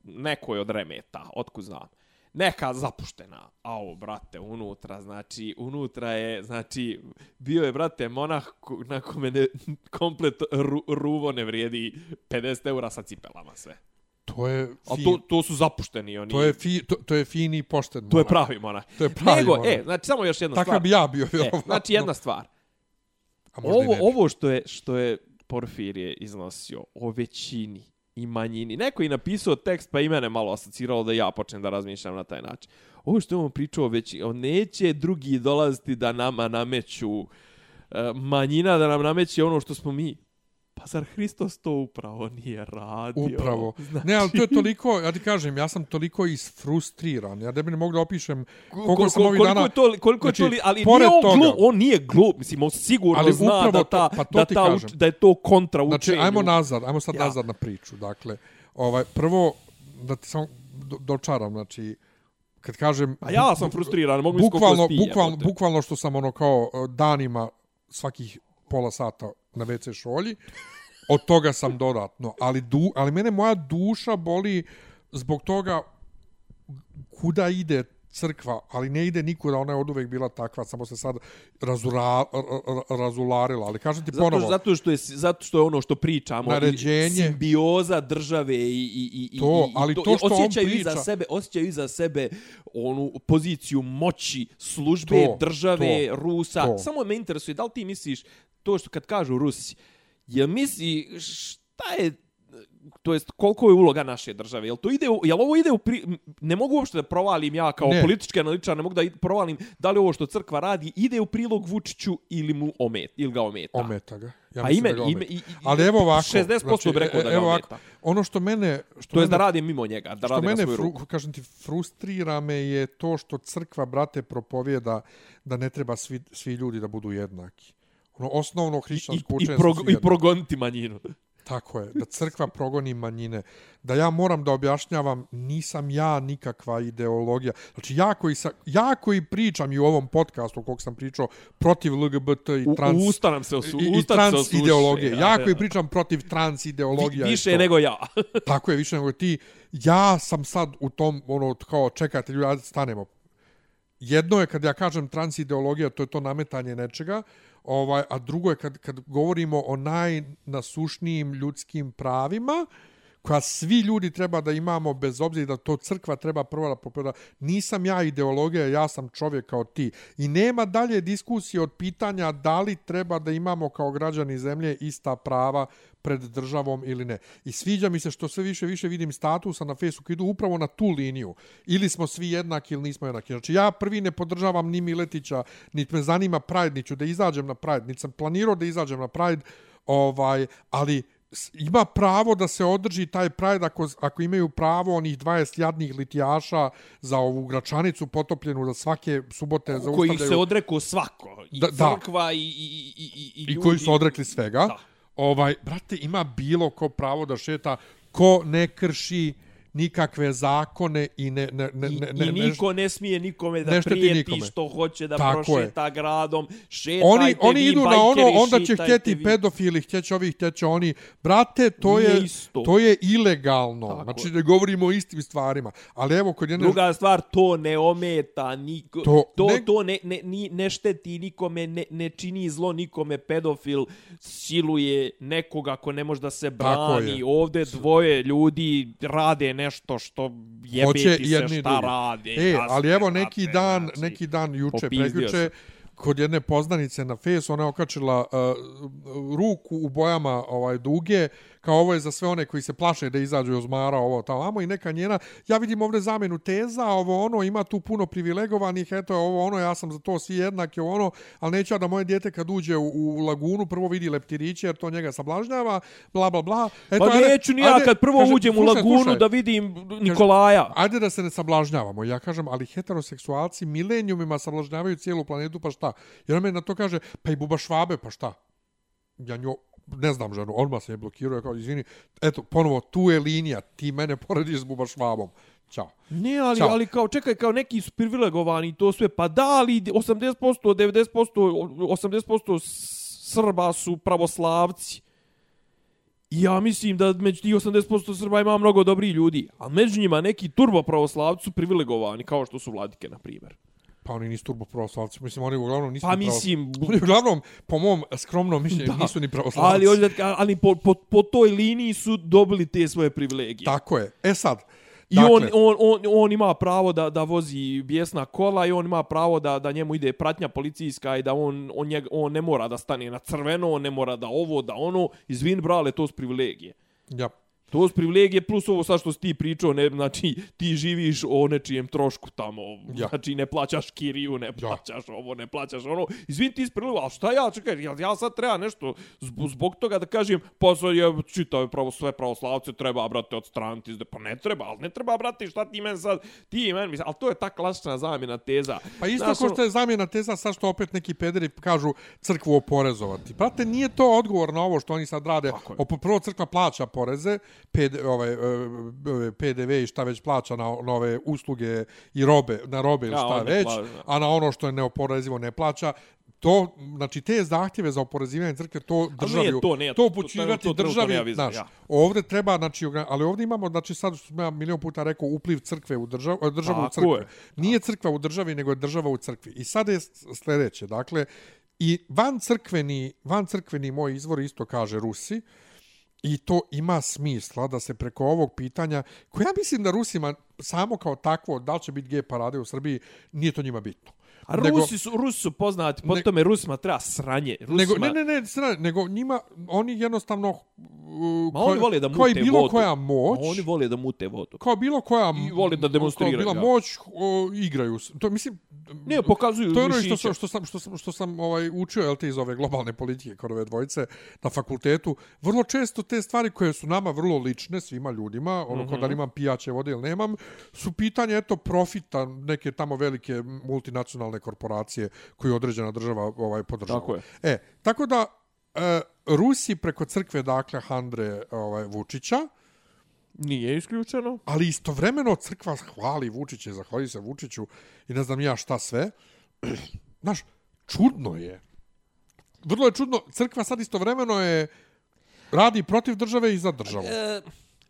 nekoj od remeta, otkud znam. Neka zapuštena. Au, brate, unutra, znači, unutra je, znači, bio je, brate, monah na kome ne, komplet ru, ruvo ne vrijedi 50 eura sa cipelama sve. To je A fin, to, to su zapušteni oni. to je fi, to, to je fini i pošten to je monah. pravi monah. To je pravi Nego, monah. e, znači, samo još jedna Takav stvar. bi ja bio, E, znači jedna stvar. Ovo, ovo što je što je Porfirije iznosio o većini i manjini. Neko je napisao tekst pa i mene malo asociralo da ja počnem da razmišljam na taj način. Ovo što je on pričao većini, on neće drugi dolaziti da nama nameću e, manjina da nam nameće ono što smo mi. Pa zar Hristos to upravo nije radio? Upravo. Znači, Ne, ali to je toliko, ja ti kažem, ja sam toliko isfrustriran. Ja ne bi ne mogu da opišem koliko Kol- sam ovih koliko dana... je to, koliko je to, Znači, li, ali nije on toga- glup, on nije glup, mislim, on sigurno Ali zna da, ta, to- pa to da, ta uč, da je to kontra učenju. Znači, ajmo nazad, ajmo sad Ja. nazad na priču. Dakle, ovaj, prvo, da ti samo do, dočaram, znači, kad kažem... A ja sam frustriran, mogu misliti bukvalno, koliko bukvalno, bukvalno što sam ono kao eh, danima svakih pola sata na WC šolji, od toga sam dodatno. Ali, du, ali mene moja duša boli zbog toga kuda ide crkva, ali ne ide nikuda, ona je od uvek bila takva, samo se sad razura, ra- ra- razularila. Ali kažem ti Zato, ponovo, zato, što je, zato što je ono što pričamo, Naređenje. simbioza države i, i, i, To, i, i ali to što on osjećaju priča- iza sebe, osjećaju iza sebe onu poziciju moći službe, To, države, to, Rusa. to. Samo me interesuje, da li ti misliš to što kad kažu Rusi, je misli šta je to jest koliko je uloga naše države. Jel to ide u, jel ovo ide u pri, ne mogu uopšte da provalim ja kao Ne. politički analitičar, ne mogu da i- provalim da li ovo što crkva radi ide u prilog Vučiću ili mu omet ili ga ometa. Ometa ga. Ja Pa ime, da ga ime, i, i, Ali evo ovako. 60% bi rekao e- da ga evo ometa. ovako, Ono što mene... Što To je da mene- radi mimo njega, da što radi na mene, svoju fru, ruku. kažem ti, frustrira me je to što crkva, brate, propovjeda da ne treba svi, svi ljudi da budu jednaki. Ono, osnovno I, hrišćansko i, učenje prog, svi I jednaki. progoniti manjinu. Tako je, da crkva progoni manjine. Da ja moram da objašnjavam, nisam ja nikakva ideologija. Znači, ja koji, sa, ja koji pričam i u ovom podcastu, kog sam pričao, protiv LGBT i trans... u usta nam se osu, i, i usta se trans osuši, ideologije. Ja da, koji pričam protiv trans ideologija. Vi, više nego ja. (laughs) Tako je, više nego ti. Ja sam sad u tom, ono, kao, čekajte, ljudi, ajde stanemo. Jedno je kad ja kažem trans ideologija, to je to nametanje nečega, ovaj, a drugo je kad, kad govorimo o najnasušnijim ljudskim pravima, koja svi ljudi treba da imamo bez obzira da to crkva treba prvo da popreda. Nisam ja ideologija, ja sam čovjek kao ti. I nema dalje diskusije od pitanja da li treba da imamo kao građani zemlje ista prava pred državom ili ne. I sviđa mi se što sve više više vidim statusa na Facebooku idu upravo na tu liniju. Ili smo svi jednaki ili nismo jednaki. Znači ja prvi ne podržavam ni Miletića, niti me zanima Pride, niću da izađem na Pride, niti sam planirao da izađem na Pride, ovaj, ali ima pravo da se održi taj Pride ako, ako imaju pravo onih 20 jadnih litijaša za ovu gračanicu potopljenu da svake subote Koji zaustavljaju se odrekao svako. I Da, da. crkva i, i, i, i, i, i ljudi. koji su odrekli svega. Da. Ovaj, brate, ima bilo ko pravo da šeta ko ne krši nikakve zakone i ne ne ne ne, ne, I niko ne smije nikome da ne prijeti nikome. što hoće da Tako prošeta gradom. Šetajte oni oni idu na ono bajkeri, onda će htjeti vi. pedofili htjeće ovih htjeće oni brate to Nije je isto. to je ilegalno Tako znači je. ne govorimo o istim stvarima ali evo kod jedne Druga stvar, to ne ometa niko, To to, ne- ne, to ne, ne, ni, ne šteti nikome, ne, ne čini zlo nikome, pedofil siluje nekoga ko ne može da se brani. je. Ovde dvoje ljudi rade nešto što jebe hoće ti se šta drugi. rade. E, ali evo neki brate, dan, znači. neki dan juče, prekjuče, kod jedne poznanice na Face, ona je okačila uh, ruku u bojama ovaj duge, kao ovo je za sve one koji se plaše da izađu iz Mara, ovo tamo, amo i neka njena, ja vidim ovdje zamenu teza, ovo ono, ima tu puno privilegovanih, eto, ovo ono, ja sam za to svi jednaki, ovo ono, ali neću ja da moje dijete kad uđe u, u lagunu, prvo vidi leptiriće, jer to njega sablažnjava, bla, bla, bla. Eto, Pa neću ni ja kad prvo kaže, uđem u lagunu slušaj. da vidim Nikolaja. Ajde da se ne sablažnjavamo. Ja kažem, ali heteroseksualci milenijumima sablažnjavaju cijelu planetu, pa šta? Jer on me na to kaže, pa i Buba Švabe, pa šta? Ja nju, ne znam ženu, odmah se je blokirao, kao, izvini, eto, ponovo, tu je linija, ti mene porediš s Buba Švabom. Ćao. Ne, ali, Ćao. ali kao, čekaj, kao neki su privilegovani to sve, pa da, ali 80%, 90%, 80% Srba su pravoslavci. I ja mislim da među tih 80% Srba ima mnogo dobrih ljudi, a među njima neki turbo pravoslavci su privilegovani, kao što su vladike, na primjer. Pa oni nisu turbo pravoslavci. Mislim, oni uglavnom nisu Pa mislim, (laughs) Oni uglavnom, po mom skromnom (laughs) mišljenju, nisu ni pravoslavci. ali, ovdje- ali po, po, po toj liniji su dobili te svoje privilegije. Tako je. E sad, I dakle, on, on, on, on ima pravo da, da vozi bijesna kola i on ima pravo da, da njemu ide pratnja policijska i da on, on, njeg, on ne mora da stane na crveno, on ne mora da ovo, da ono. Izvin, brale, to su privilegije. ja, To su privilegije plus ovo sad što si ti pričao, ne, znači ti živiš o nečijem trošku tamo, Ja. znači ne plaćaš kiriju, ne plaćaš ovo, ne plaćaš ono. Izvin ti isprilu, ali šta ja, čekaj, ja, ja sad treba nešto zbog, zbog toga da kažem, pa sad je čitao pravo sve pravoslavce, treba, brate, odstraniti, pa ne treba, ali ne treba, brate, šta ti men sad, ti men, mislim, ali to je ta klasična zamjena teza. Pa isto Znaš, kao ono- što je zamjena teza sad što opet neki pederi kažu crkvu oporezovati. Prate, nije to odgovor na ovo što oni sad rade. Prvo crkva plaća poreze, PD, ovaj, e, e, PDV i šta već plaća na, na ove usluge i robe, na robe ili Ja, šta ne već, plaća. a na ono što je neoporezivo ne plaća. To, znači, te zahtjeve za oporezivanje crkve, to državi, nije to, nije to to, upućivati to- to državi, veze, znaš, ja. ovdje treba, znači, ali ovdje imamo, znači, sad što sam ja milion puta rekao, upliv crkve u državu, e, državu u crkvu. je. Nije crkva u državi, nego je država u crkvi. I sad je sljedeće, dakle, i van crkveni, van crkveni moj izvor isto kaže Rusi, i to ima smisla da se preko ovog pitanja, koje ja mislim da Rusima samo kao takvo, da li će biti gej parade u Srbiji, nije to njima bitno. A nego- Rusi su, Rusi su poznati, po Ne- tome Rusima treba sranje. Rusima, Nego, ne, ne, ne, sra, nego njima, oni jednostavno, uh, Ma oni vole da kao i mute bilo vodu. koja moć, Ma oni vole da mute vodu. kao bilo koja I vole da demonstriraju, kao bila ja. moć o, igraju s- to mislim Ne, pokazuju to je ono što sam, što sam što sam što sam ovaj učio jel te iz ove globalne politike kod ove dvojice na fakultetu vrlo često te stvari koje su nama vrlo lične svima ljudima ono mm Mhm. -hmm. da li imam pijaće vode ili nemam su pitanje eto profita neke tamo velike multinacionalne korporacije koju određena država ovaj podržava Tako je. e tako da e, Rusi preko crkve dakle Handre ovaj Vučića Nije isključeno. ali istovremeno crkva hvali Vučića, zahvali se Vučiću i ne znam ja šta sve. (clears throat) Znaš, čudno je. Vrlo je čudno, crkva sad istovremeno je radi protiv države i za državu. E,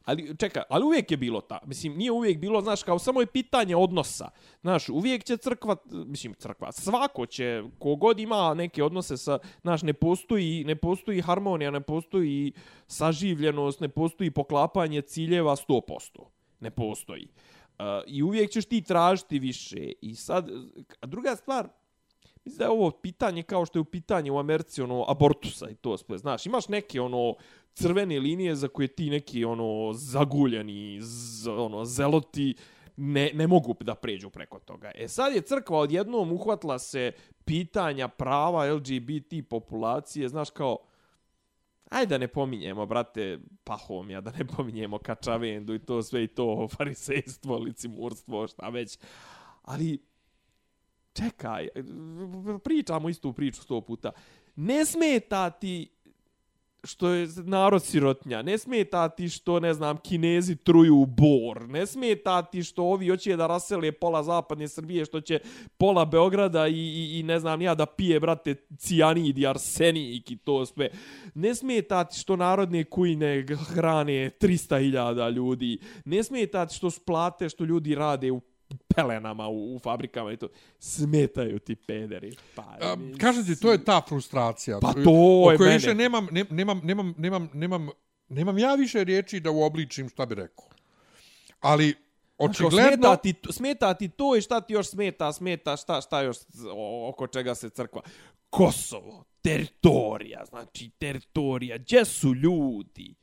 ali čeka, ali uvijek je bilo ta. Mislim, nije uvijek bilo, znaš, kao samo je pitanje odnosa. Znaš, uvijek će crkva, mislim, crkva, svako će, kogod ima neke odnose sa, znaš, ne postoji, ne postoji harmonija, ne postoji saživljenost, ne postoji poklapanje ciljeva 100%. Ne postoji. Uh, I uvijek ćeš ti tražiti više. I sad, a druga stvar, Mislim da je ovo pitanje kao što je u pitanje u Americi ono abortusa i to sve. Znaš, imaš neke ono crvene linije za koje ti neki ono zaguljani z, ono zeloti ne, ne mogu da pređu preko toga. E sad je crkva odjednom uhvatila se pitanja prava LGBT populacije, znaš kao Ajde da ne pominjemo, brate, pahomija, da ne pominjemo kačavendu i to sve i to, farisejstvo, licimurstvo, šta već. Ali, čekaj, pričamo istu priču sto puta. Ne smeta ti što je narod sirotnja, ne smeta ti što, ne znam, kinezi truju u bor, ne smeta ti što ovi hoće da rasele pola zapadne Srbije, što će pola Beograda i, i, i ne znam ja da pije, brate, cijanid i arsenik i to sve. Ne smeta ti što narodne kujne hrane 300.000 ljudi, ne smeta ti što splate što ljudi rade u pelenama u, u fabrikama i to. Smetaju ti pederi. Pa, A, kažem ti, to je ta frustracija. Pa o to je mene. više nemam, ne, nemam, nemam, nemam, nemam, nemam ja više riječi da uobličim šta bi rekao. Ali, očigledno... smeta ti, smeta ti to i šta ti još smeta, smeta, šta, šta još oko čega se crkva. Kosovo, teritorija, znači teritorija, gdje su ljudi?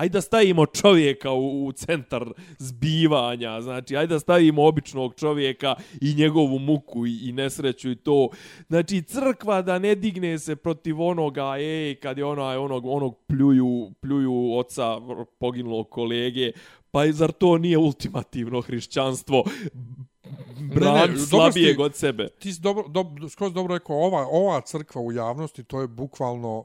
Hajde da stavimo čovjeka u, u centar zbivanja, znači, hajde da stavimo običnog čovjeka i njegovu muku i, i nesreću i to. Znači, crkva da ne digne se protiv onoga, ej, kad je onaj, onog, onog pljuju, pljuju oca poginulog kolege, pa zar to nije ultimativno hrišćanstvo? Bran si- slabijeg od sebe. ti si dobro, dobro, skroz dobro rekao, ova, ova crkva u javnosti, to je bukvalno,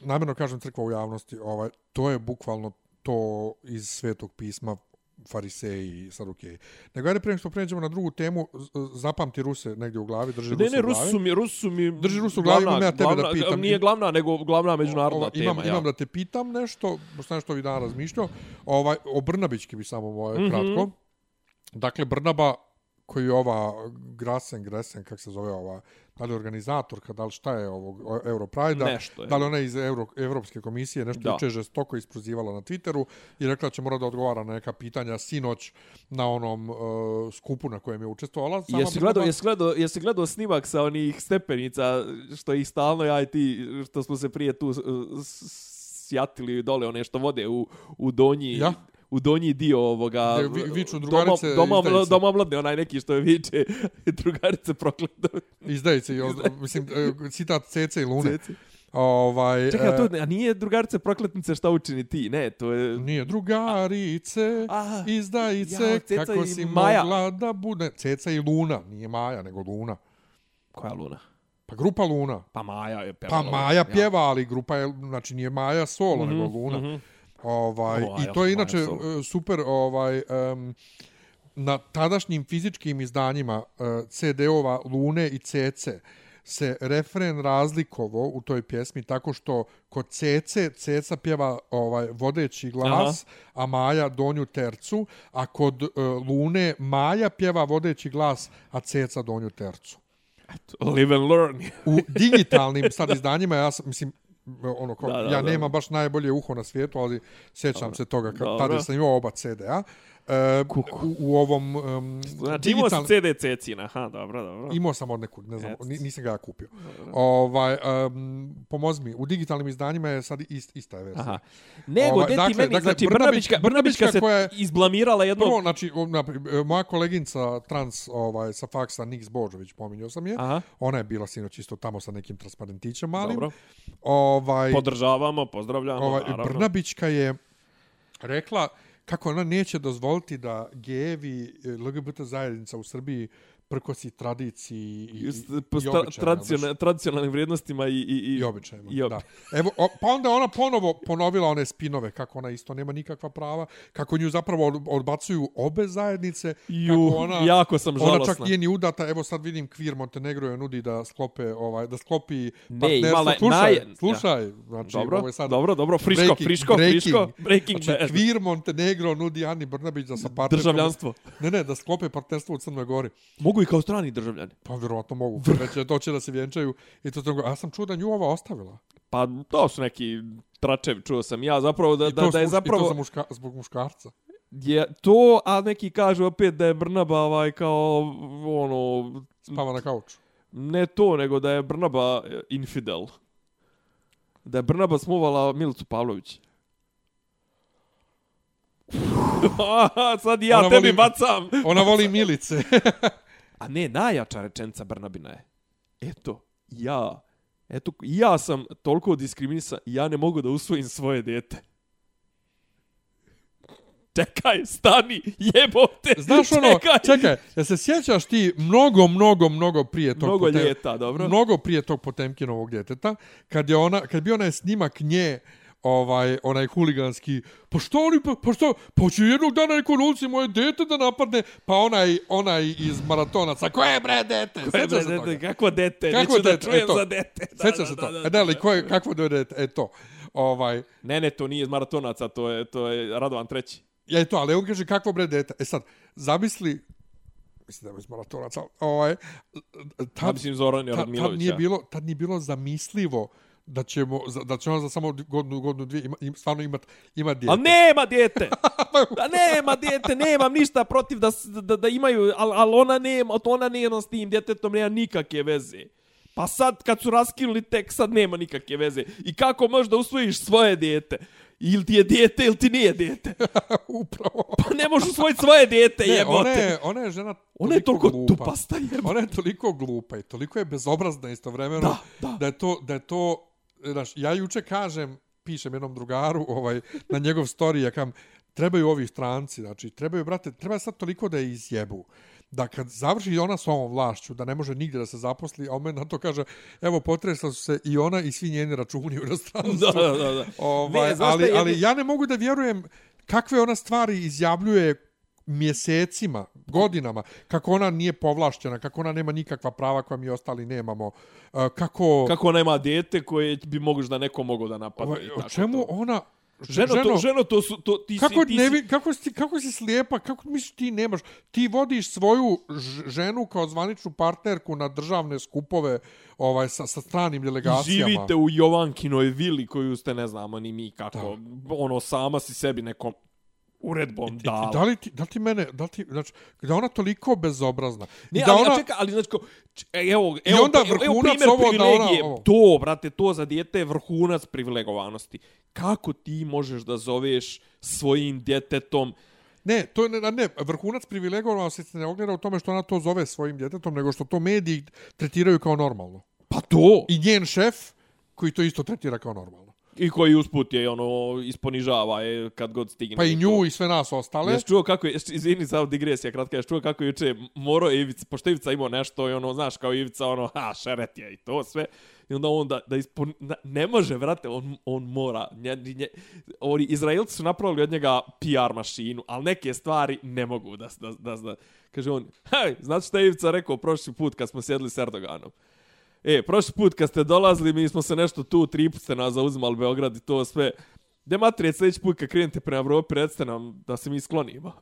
namjerno kažem crkva u javnosti, ovaj, to je bukvalno to iz svetog pisma fariseji i sadukeji. Nego ajde prije što pređemo na drugu temu, zapamti Ruse negdje u glavi, drži Ne, Ruse ne, u Rusu glavi. su mi, Rusu su mi... Drži Rusu u glavi, imam ja tebe da pitam. Nije glavna, nego glavna međunarodna Ova, tema. imam, ja. imam da te pitam nešto, pošto sam nešto ovih dana razmišljao, ovaj, o Brnabićki bi samo ovaj, Mhm. kratko. Dakle, Brnaba, koji je ova Grasen, Gresen, kak se zove ova, da li je organizatorka, da li šta je ovog Nešto je. da li ona iz Euro, Evropske komisije, nešto Da. juče žestoko isprozivala na Twitteru i rekla će mora da odgovara na neka pitanja sinoć na onom uh, skupu na kojem je učestvovala. Sama Jesi gledao, jesi, gledao, jesi gledao snimak sa onih stepenica što ih stalno ja i ti, što smo se prije tu uh, s- sjatili dole, one što vode u, u donji... Ja? U donji dio ovoga vi- viču drugarice doma, doma, doma mladne, onaj neki što je viče (laughs) drugarice prokleto. Izdajice, mislim, e, citat Cece i Lune. Ceci. Ovaj, Čekaj, a, e, to, a nije drugarice prokletnice šta učini ti? Ne, to je... Nije drugarice, A, izdajice, Ceca kako si Maja. mogla da bude... Ceca i Luna, nije Maja, nego Luna. Koja luna? Pa grupa Luna. Pa Maja je Pa pevala. Maja pjeva, ali grupa je, znači nije Maja solo, Mhm, nego Luna. mhm. Ovaj, Maja, I to je inače solo. e, super ovaj, um, na tadašnjim fizičkim izdanjima uh, CD-ova Lune i Cece se refren razlikovo u toj pjesmi tako što kod Cece Ceca pjeva ovaj vodeći glas, a Maja donju tercu, a kod uh, Lune Maja pjeva vodeći glas, a Ceca donju tercu. Live and learn. U digitalnim sad izdanjima ja sam, mislim, ono kao, Da, da, ja da. nemam baš najbolje uho na svijetu, ali sjećam se toga kad tada sam imao oba CD-a. E, u, u ovom um, Znači imao si CD Cecina, aha, dobro, dobro. Imao sam od nekud, ne znam, Et. ni- nisam ga ja kupio. Ovaj, um, pomozi mi, u digitalnim izdanjima je sad ist, ista je verzija. Aha. Nego, Ovaj, dakle- meni, dakle, znači, Brnabićka- Brnabićka, Brnabićka se koja je- izblamirala jedno... Prvo, znači, e, moja koleginca trans ovaj, sa faksa, Nix Božović, pominjao sam je. Aha, Ona je bila sinoć isto tamo sa nekim transparentićem malim. dobro. Ovaj, Podržavamo, pozdravljamo, ovaj, naravno. Brnabićka je rekla kako ona neće dozvoliti da gejevi eh, LGBT zajednica u Srbiji prkosi tradiciji i, Just, i, i običajima, tradiciona, baš. tradicionalnim vrijednostima i... i, i, I običajima, i ob- da. Evo, o, pa onda ona ponovo ponovila one spinove, kako ona isto nema nikakva prava, kako nju zapravo od- odbacuju obe zajednice, Ju, kako ona, jako sam ona žalosna. čak nije ni udata, evo sad vidim Kvir Montenegro je nudi da sklope, ovaj, da sklopi Ne, partnerstvo. imala slušaj, naj- slušaj, znači, Dobro, ovo je sad dobro, dobro, friško, breaking- friško, breaking. friško, breaking Znači, bad. Kvir Montenegro nudi Ani Brnabić da sa partnerkom... Državljanstvo. Ne, ne, da sklope partnerstvo u Crnoj Gori. Mogu i kao strani državljani. Pa vjerovatno mogu. Već je to će da se vjenčaju. I to to, a ja sam čuo da nju ova ostavila. Pa to su neki tračevi, čuo sam ja zapravo da, da, da je zbog- I to zapravo za muška, zbog muškarca. je to, a neki kažu opet da je Brnaba ovaj kao ono Spava na kauču. ne to, nego da je Brnaba e, infidel. Da je Brnaba smuvala Milicu Pavlović. (laughs) Sad ja Ona tebi voli- bacam. Ona voli milice. (laughs) A ne, najjača rečenica Brnabina je. Eto, ja, eto, ja sam toliko diskriminisan, ja ne mogu da usvojim svoje dete. Čekaj, stani, jebote. Znaš ono, čekaj. čekaj, ja se sjećaš ti mnogo, mnogo, mnogo prije tog Mnogo Potem- ljeta, dobro. Mnogo prije tog Potemkinovog djeteta, kad je ona, kad bi onaj snimak nje, ovaj, onaj huliganski, pa što oni, pa, pa što, pa će jednog dana neko ulici moje dete da napadne, pa onaj, onaj iz maratonaca, ko je bre dete? Ko je, bre, toga? dete, Kako dete? Kako Neću da dete? čujem E to. za dete. Da, Sjećaš se to? Da, ko je, kakvo da je dete? E to. Ovaj, Ne, ne, to nije iz maratonaca, to je, to je Radovan treći. Ja je to, ali on kaže kakvo bre dete. E sad, zamisli, mislim da je iz maratonaca, ovaj, tad, mislim Zoran tad, tad, nije bilo, tad nije bilo zamislivo da ćemo da će on za samo godinu godinu dvije ima, im, stvarno imat ima dijete. (laughs) A nema djete! A nema djete, nemam ništa protiv da, da, da imaju, ali al ona nema, ona nema s tim djetetom, nema nikakve veze. Pa sad kad su raskinuli tek, sad nema nikakve veze. I kako možeš da usvojiš svoje djete? Ili ti je djete, ili ti nije djete. (laughs) Upravo. Pa ne možeš usvojiti svoje djete, Ne, jebote. ona je, ona je žena Ona je toliko glupa. tupasta, jebote. Ona je toliko glupa i toliko je bezobrazna istovremeno Da, da. da je to, da je to znaš, ja juče kažem, pišem jednom drugaru ovaj, na njegov story, ja kam, trebaju ovi stranci, znači, trebaju, brate, treba sad toliko da je izjebu da kad završi ona s ovom vlašću, da ne može nigdje da se zaposli, a on meni na to kaže, evo, potresla su se i ona i svi njeni računi u inostranstvu. Da, da, da. Ovaj, Ne, ali, ali ja ne mogu da vjerujem kakve ona stvari izjavljuje mjesecima, godinama, kako ona nije povlašćena, kako ona nema nikakva prava koja mi ostali nemamo, uh, kako... Kako ona ima djete koje bi moguš da neko mogu da napadne. ovaj, i o čemu to. ona... Ženo, to, ženo, to su, to, ti kako, si, ti ne, si, kako, si, kako si slijepa, kako misliš ti nemaš? Ti vodiš svoju ženu kao zvaničnu partnerku na državne skupove ovaj, sa, sa stranim delegacijama. živite u Jovankinoj vili koju ste ne znamo ni mi kako. Ono, sama si sebi nekom uredbom I, dala. da li ti, da li ti mene, da li ti, znači, da ona toliko bezobrazna. Ne, da ali, ona, a čekaj, ali znači, e, evo, I evo, onda evo, evo primjer ovo da ona- privilegije. ovo. To, brate, to za dijete je vrhunac privilegovanosti. Kako ti možeš da zoveš svojim djetetom Ne, to ne, ne, vrhunac privilegovanosti se ne ogleda u tome što ona to zove svojim djetetom, nego što to mediji tretiraju kao normalno. Pa to! I njen šef, koji to isto tretira kao normalno. I koji usput je, ono, isponižava je kad god stigne. Pa i to. nju i sve nas ostale. Jesi čuo kako je, izvini samo digresija kratka, jesi čuo kako juče moro Ivica, pošto Ivica imao nešto i ono, znaš, kao Ivica, ono, ha, šeret je i to sve. I onda on da, da ispon, na, ne može, vrate, on, on mora. Nje, nje, oni Izraelci su napravili od njega PR mašinu, ali neke stvari ne mogu da, da, da, da. Kaže on, hej, znate šta je Ivica rekao prošli put kad smo sjedli s Erdoganom? E, prošli put kad ste dolazili, mi smo se nešto tu, tri put ste nas zauzimali Beograd i to sve. De matrijet, sljedeći put kad krenete prema Evropi, recite nam da se mi sklonimo.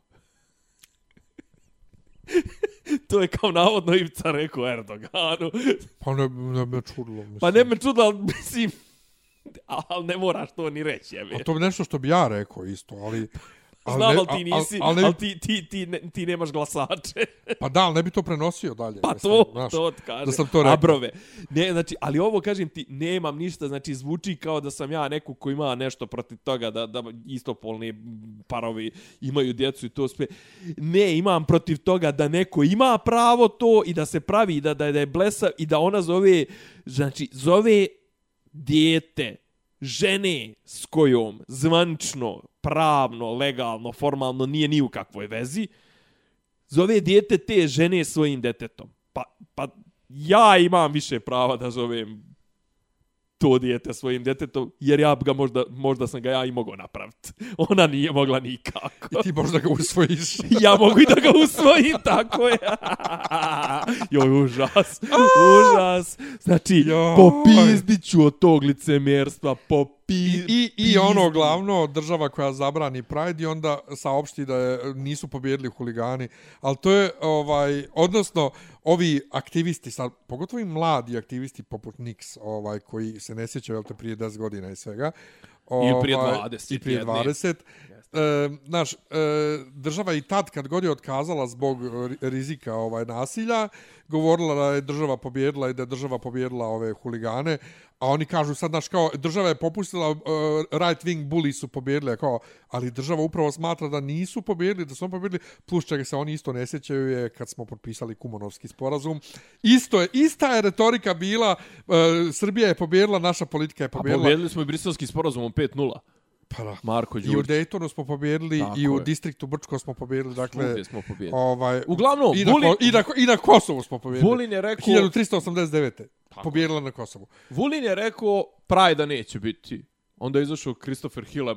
(laughs) to je kao navodno Ivica rekao Erdoganu. Pa ne, ne me čudilo. Mislim. Pa ne me čudilo, ali mislim... (laughs) Ali ne moraš to ni reći, jebe. A to je nešto što bi ja rekao isto, ali... Ali Znam, ali ti nisi, al ne- ali ti, ti, ti, ne, ti nemaš glasače. Pa da, ali ne bi to prenosio dalje. Pa to, znaš. to ti kaže. da sam to rekao. Abrove. Ne, znači, ali ovo kažem ti, nemam ništa, znači zvuči kao da sam ja neko ko ima nešto protiv toga da, da istopolni parovi imaju djecu i to sve. Ne, imam protiv toga da neko ima pravo to i da se pravi da, da, da je blesa i da ona zove, znači, zove dijete žene s kojom zvančno, pravno, legalno, formalno nije ni u kakvoj vezi, zove dijete te žene svojim detetom. Pa, pa ja imam više prava da zovem to dijete svojim detetom, jer ja ga možda, možda sam ga ja i mogao napraviti. (laughs) Ona nije mogla nikako. I ti možda ga usvojiš. (laughs) ja mogu i da ga usvojim, tako je. (laughs) Joj, užas, užas. Znači, Joj. popizdit ću od tog licemjerstva, popi... I, I ono glavno, država koja zabrani Pride i onda saopšti da je, nisu pobjedili huligani. Ali to je, ovaj, odnosno, ovi aktivisti, sad, pogotovo i mladi aktivisti poput Nix, ovaj, koji se ne sjećaju, jel te, prije 10 godina i svega. Ili prije ovaj, 20 I prije jedne. 20. E, znaš, e, država i tad kad god je otkazala zbog ri- rizika ovaj nasilja, govorila da je država pobjedila i da je država pobjedila ove huligane, a oni kažu sad, znaš, kao, država je popustila, uh, right wing bully su pobjedili, a kao, ali država upravo smatra da nisu pobjedili, da su oni pobjedili, plus čega se oni isto ne sjećaju je kad smo potpisali Kumonovski sporazum. Isto je, ista je retorika bila, uh, Srbija je pobjedila, naša politika je A pobjedila. pobjedili smo i briselski sporazum o 5-0. Pa da. Marko I u Đurić. Daytonu smo pobjedili Tako i u je. distriktu Brčko smo pobjedili, dakle Svugdje smo pobjedili. ovaj Uglavnom, i na, Vulin- i na, i na Kosovu smo pobjedili. Vulin je rekao... 1389. Pobjedila na Kosovu. Vulin je rekao Pride-a neće biti. Onda je izašao Christopher Hill,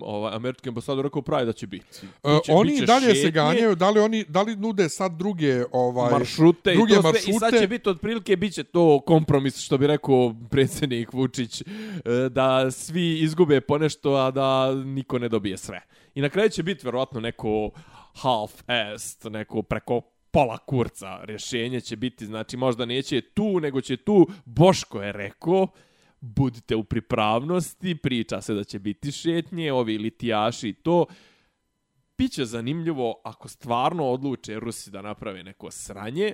ovaj, američki ambasador, rekao Pride-a će biti. Uh, Biće- oni biće dalje se šetnje, ganjaju, da li oni da li nude sad druge ovaj maršrute druge i to sve. maršrute. I sad će biti otprilike, bit će to kompromis, što bi rekao predsjednik Vučić, e, da svi izgube ponešto, a da niko ne dobije sve. I na kraju će biti verovatno neko half-assed, neko preko pola kurca rješenje će biti, znači možda neće tu, nego će tu, Boško je rekao, budite u pripravnosti, priča se da će biti šetnje, ovi litijaši i to, Biće zanimljivo ako stvarno odluče Rusi da naprave neko sranje,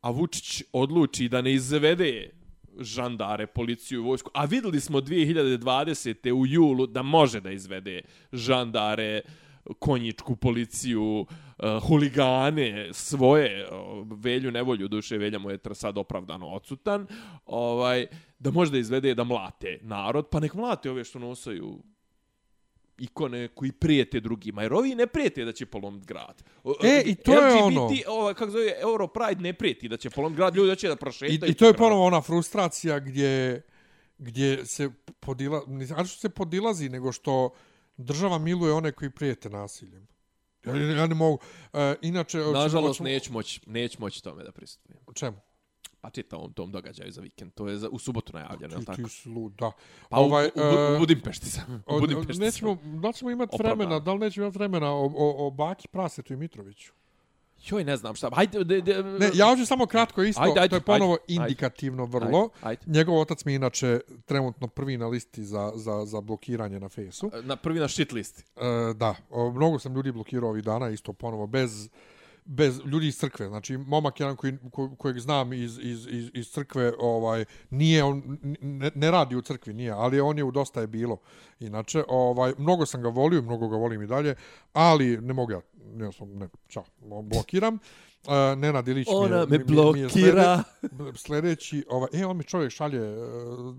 a Vučić odluči da ne izvede žandare, policiju i vojsku. A videli smo 2020. u julu da može da izvede žandare, konjičku policiju, uh, huligane, svoje, uh, velju nevolju, duše velja mu je tra- sad opravdano odsutan, ovaj, da može da izvede da mlate narod, pa nek mlate ove što nosaju ikone koji prijete drugima, jer ovi ne prijete da će polomiti grad. E, i to je LGBT, ono. Ovaj, kako zove, Euro Pride ne prijeti da će polomiti grad, ljudi da će da I, prošetaju. I to je ponovo ona frustracija gdje gdje se podila, ne znači što se podilazi, nego što država miluje one koji prijete nasiljem. Ja, ja ne mogu. E, inače, Nažalost, hoćemo- neću moći, neću moći tome da pristupujem. Čemu? Pa čitavom tom događaju za vikend. To je za, u subotu najavljeno, je li tako? ti si lud, da. Pa ovaj, u, u, e, u Budimpešti sam. U Budimpešti sam. nećemo, da li ćemo imati vremena, da li nećemo imati vremena o, o, o Baki Prasetu i Mitroviću? Joj, ne znam šta. Hajde, de, de, Ne, ja hoću samo kratko isto, Ajde, ajde, to je ponovo ajde, ajde. indikativno vrlo. Ajde, Njegov otac mi je inače trenutno prvi na listi za, za, za blokiranje na ajde. Na prvi na shit listi. E, da, o, mnogo sam ljudi blokirao ovih dana, isto ponovo, bez, bez ljudi iz crkve. Znači, momak jedan koji, ko, kojeg znam iz, iz, iz, iz crkve, ovaj, nije, on ne, ne radi u crkvi, nije, ali on je u dosta je bilo. Inače, ovaj, mnogo sam ga volio, mnogo ga volim i dalje, ali ne mogu ja, ne, sam, ne, čao, blokiram. Uh, Nenad Ilić mi je, Ona me mi- mi- mi je blokira. sljedeći, ovaj, e, on mi čovjek šalje uh,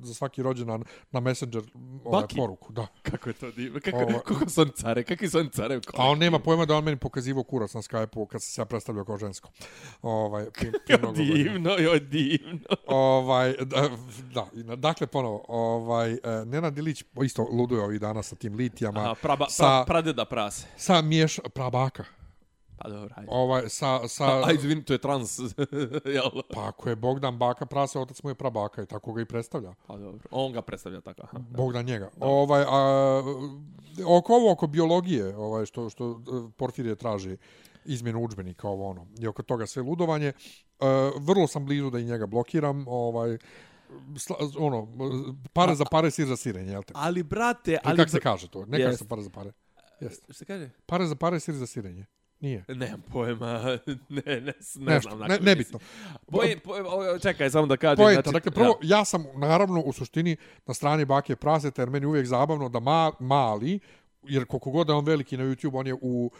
za svaki rođendan na Messenger ovaj, Baki? poruku, da. Kako je to divno? Kako, Ovo- kako su oni care? Kakvi su oni care? A on nema pojma da on meni pokazivo kurac na Skype-u kad se ja predstavljao kao žensko. Ovaj, godina. divno, joj, divno. Ovaj, da, da, dakle, ponovo, ovaj, eh, Nenad Ilić isto luduje ovih dana sa tim litijama, Aha, praba, sa, pra, pradeda prase. sa miješ, prabaka, Pa dobro, ajde. ovaj, sa, sa, A, ajde, izvini, to je trans. (laughs) Jel? pa ako je Bogdan baka prase, otac mu je prabaka i tako ga i predstavlja. Pa dobro. On ga predstavlja tako. Aha. Bogdan njega. Ovaj, a, oko ovo, oko biologije, ovaj, što, što eh, Porfirije traži izmjenu udžbenika, ovo ono, i oko toga sve ludovanje, eh, vrlo sam blizu da i njega blokiram, ovaj, sla, ono, pare za pare, sir za sirenje, jel te? Ali, brate, Ali ali... kako se kaže to? Ne kaže se pare za pare. Jeste. Šta kaže? Pare za pare, sir za sirenje. Nije. Nemam pojma, (laughs) ne, ne, ne, Nešto, znam. na ne, nebitno. Poje, poje, o, čekaj, samo da kažem. Poenta, znači, dakle, prvo, ja. sam naravno u suštini na strani bake praseta, jer meni je uvijek zabavno da ma, mali, jer koliko god je on veliki na YouTube, on je u uh,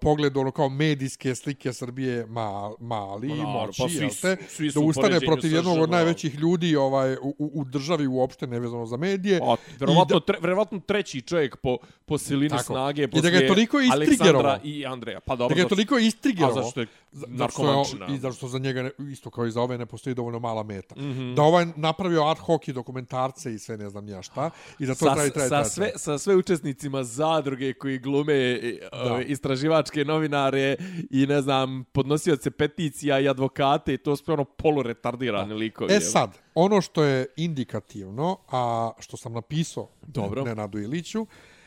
pogledu ono kao medijske slike Srbije ma, mali, Ma naravno, moći, pa svi te, svi da ustane protiv sa jednog od najvećih ljudi ovaj, u, u, državi uopšte, nevezano za medije. A, verovatno, I tre, verovatno treći čovjek po, po silini Tako. snage I da ga je toliko istrigerovao. Aleksandra i Andreja. Pa Da dobro, ga je toliko a istrigerovao. zašto je narkomančina. I zašto za njega, ne, isto kao i za ove, ne postoji dovoljno mala meta. Mm. -hmm. Da ovaj napravio ad hoc i dokumentarce i sve ne znam ja šta. I da to sa, traje, traje, sa, traje, sve, sa sve učesnicima zadruge koji glume e, ove, istraživačke novinare i ne znam, podnosioce peticija i advokate i to sve ono poluretardirani likovi. E sad, ono što je indikativno, a što sam napisao Dobro. Nenadu Iliću,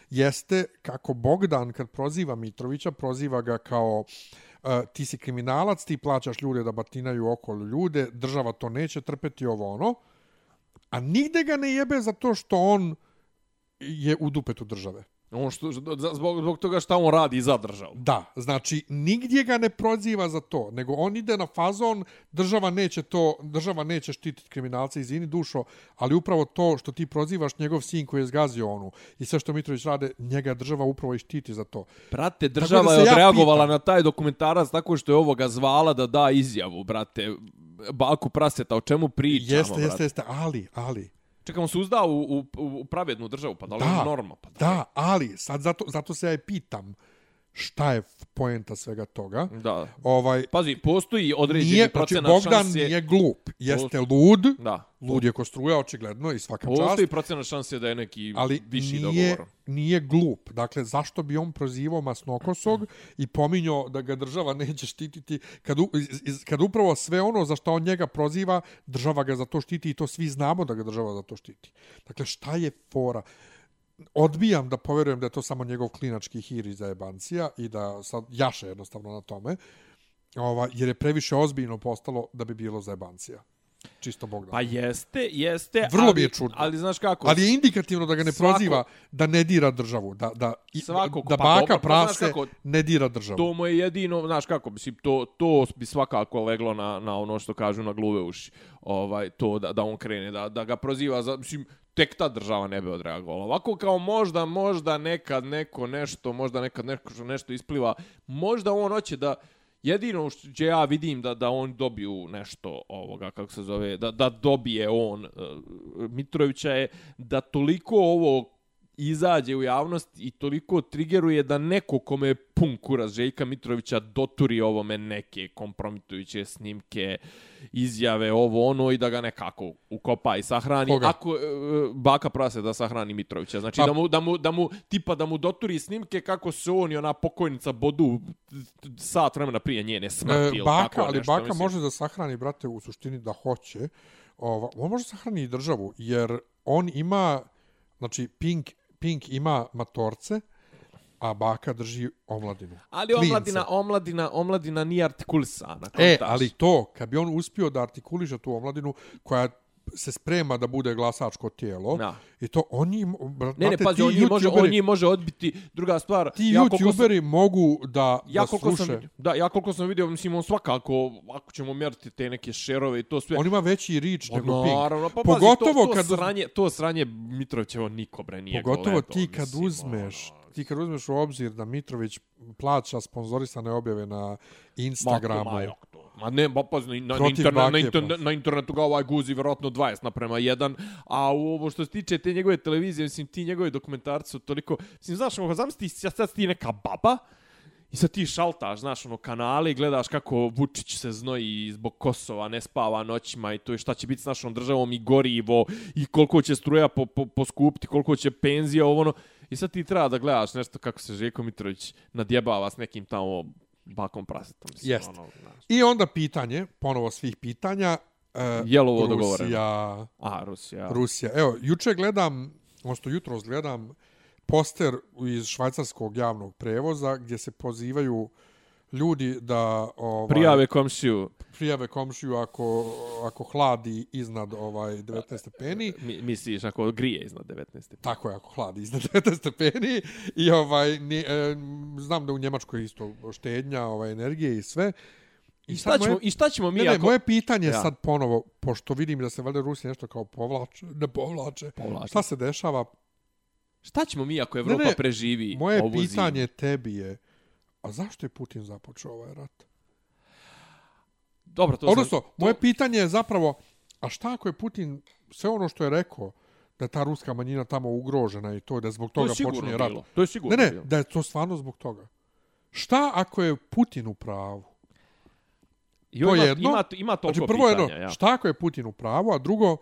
jeste kako Bogdan kad proziva Mitrovića, proziva ga kao uh, ti si kriminalac, ti plaćaš ljude da batinaju okolo ljude, država to neće trpeti ovo ono, a nigde ga ne jebe za to što on je u dupetu države. On što, zbog, zbog toga šta on radi i za državu. Da, znači nigdje ga ne proziva za to, nego on ide na fazon, država neće to, država neće štititi kriminalce, izvini dušo, ali upravo to što ti prozivaš njegov sin koji je zgazio onu i sve što Mitrović rade, njega država upravo i štiti za to. Brate, država je ja odreagovala pitam. na taj dokumentarac tako što je ovoga zvala da da izjavu, brate. Baku praseta, o čemu pričamo, Jeste, brate? jeste, jeste, ali, ali, Čekaj, on se uzdao u, u, u pravednu državu, pa da li je da, norma? Pa da, ali, sad zato, zato se ja i pitam šta je poenta svega toga. Da. Ovaj, Pazi, postoji određeni nije, znači, procenat Bogdan šanse... nije glup, jeste lud, Da. lud je ko struja, očigledno, i svaka čast. Postoji procenat šanse da je neki ali viši nije, dogovor. nije glup. Dakle, zašto bi on prozivao masnokosog i pominjao da ga država neće štititi kad, u, iz, iz- kad upravo sve ono za što on njega proziva, država ga za to štiti i to svi znamo da ga država za to štiti. Dakle, šta je fora? Odbijam da poverujem da je to samo njegov klinački hir iz zajebancija i da sad jaše jednostavno na tome, ova, jer je previše ozbiljno postalo da bi bilo zajebancija. Čisto Bogdan. Pa jeste, jeste. Vrlo ali, mi je čudno. Ali znaš kako? Ali je indikativno da ga ne Svako- proziva da ne dira državu, da, da, i- Svakako, da pa baka dobro, pa prase kako- ne dira državu. To mu je jedino, znaš kako, mislim, to, to bi svakako leglo na, na ono što kažu na gluve uši. Ovaj, to da, da on krene, da, da ga proziva, za, mislim, tek ta država ne bi odreagovala. Ovako kao možda, možda nekad neko nešto, možda nekad neko nešto ispliva, možda on hoće da, jedino što ja vidim da da on dobiju nešto ovoga kako se zove da da dobije on uh, Mitrovića je da toliko ovo izađe u javnost i toliko trigeruje da neko kome je pun kurac Željka Mitrovića doturi ovome neke kompromitujuće snimke, izjave, ovo ono i da ga nekako ukopa i sahrani. Koga? Ako e, baka prase da sahrani Mitrovića. Znači Pa- da, mu, da, mu, da mu, tipa da mu doturi snimke kako se on i ona pokojnica bodu sat vremena prije njene smrti. E, baka, tako ali nešto, baka mislim. može da sahrani, brate, u suštini da hoće. Ova, on može sahrani i državu, jer on ima, znači, Pink, Pink ima matorce, a baka drži omladinu. Ali Klince. omladina, omladina, omladina nije artikulisana. E, ali to, kad bi on uspio da artikuliše tu omladinu koja se sprema da bude glasačko tijelo, Da. i to on njim, brate, Ne, ne, pazi, on može, youtuberi- on njih može odbiti. Druga stvar, ti ja koliko sam- youtuberi mogu da, Ja da sluše. sam, da, ja koliko sam vidio, mislim, on svakako, ako ćemo mjeriti te neke šerove i to sve, On ima veći rič Pa nego Pink. Naravno, pa Pogotovo pazi, to, to, kad sranje, to sranje Mitrovićevo niko bre nije Pogotovo gledao, ti kad mislim, uzmeš, ono, ti kad uzmeš u obzir da Mitrović plaća sponzorisane objave na Instagramu. Ma, ma, ne, ba, pazi, na, na, Protiv internet, na, internet, plaća. na internetu ga ovaj guzi vjerojatno 20 naprema 1, a u ovo što se tiče te njegove televizije, mislim, ti njegove dokumentarci su toliko, mislim, znaš, ono, zamisli ti, sad ti neka baba, I sad ti šaltaš, znaš, ono, kanale i gledaš kako Vučić se znoji zbog Kosova, ne spava noćima i to je šta će biti s našom državom i gorivo i koliko će struja po, po, poskupiti, koliko će penzija, ovo ono. I sad ti treba da gledaš nešto kako se Željko Mitrović nadjebava s nekim tamo bakom prasetom. Mislim, Jest. Ono, znaš. I onda pitanje, ponovo svih pitanja, uh, Je li ovo dogovoreno? Rusija, A, Rusija. Rusija. Evo, juče gledam, odnosno jutro gledam poster iz švajcarskog javnog prevoza gdje se pozivaju ljudi da ovaj, Prijave komšiju. prijave komšiju ako, ako hladi iznad ovaj 19 stepeni. Mi, misliš ako grije iznad 19. Tako je, ako hladi iznad 19 stepeni. I ovaj, ni, e, znam da u Njemačkoj isto štednja ovaj, energije i sve. I sad šta, ćemo, I šta ćemo mi Ne, ne, ako... moje pitanje je Ja. sad ponovo, pošto vidim da se valjda Rusi nešto kao povlače, ne povlače. Povlače. Šta se dešava? Šta ćemo mi ako Evropa Ne, ne, preživi Moje ovu pitanje zimu? tebi je, a zašto je Putin započeo ovaj rat? Dobro, to Odnosno, sam, moje pitanje je zapravo, a šta ako je Putin sve ono što je rekao, da je ta ruska manjina tamo ugrožena i to da zbog to toga je počinje rat. bilo. To je sigurno Ne, ne, bilo. da je to stvarno zbog toga. Šta ako je Putin u pravu? I to ima, je jedno. Ima, ima toliko Znači, prvo je pitanja, jedno, ja. šta ako je Putin u pravu, a drugo,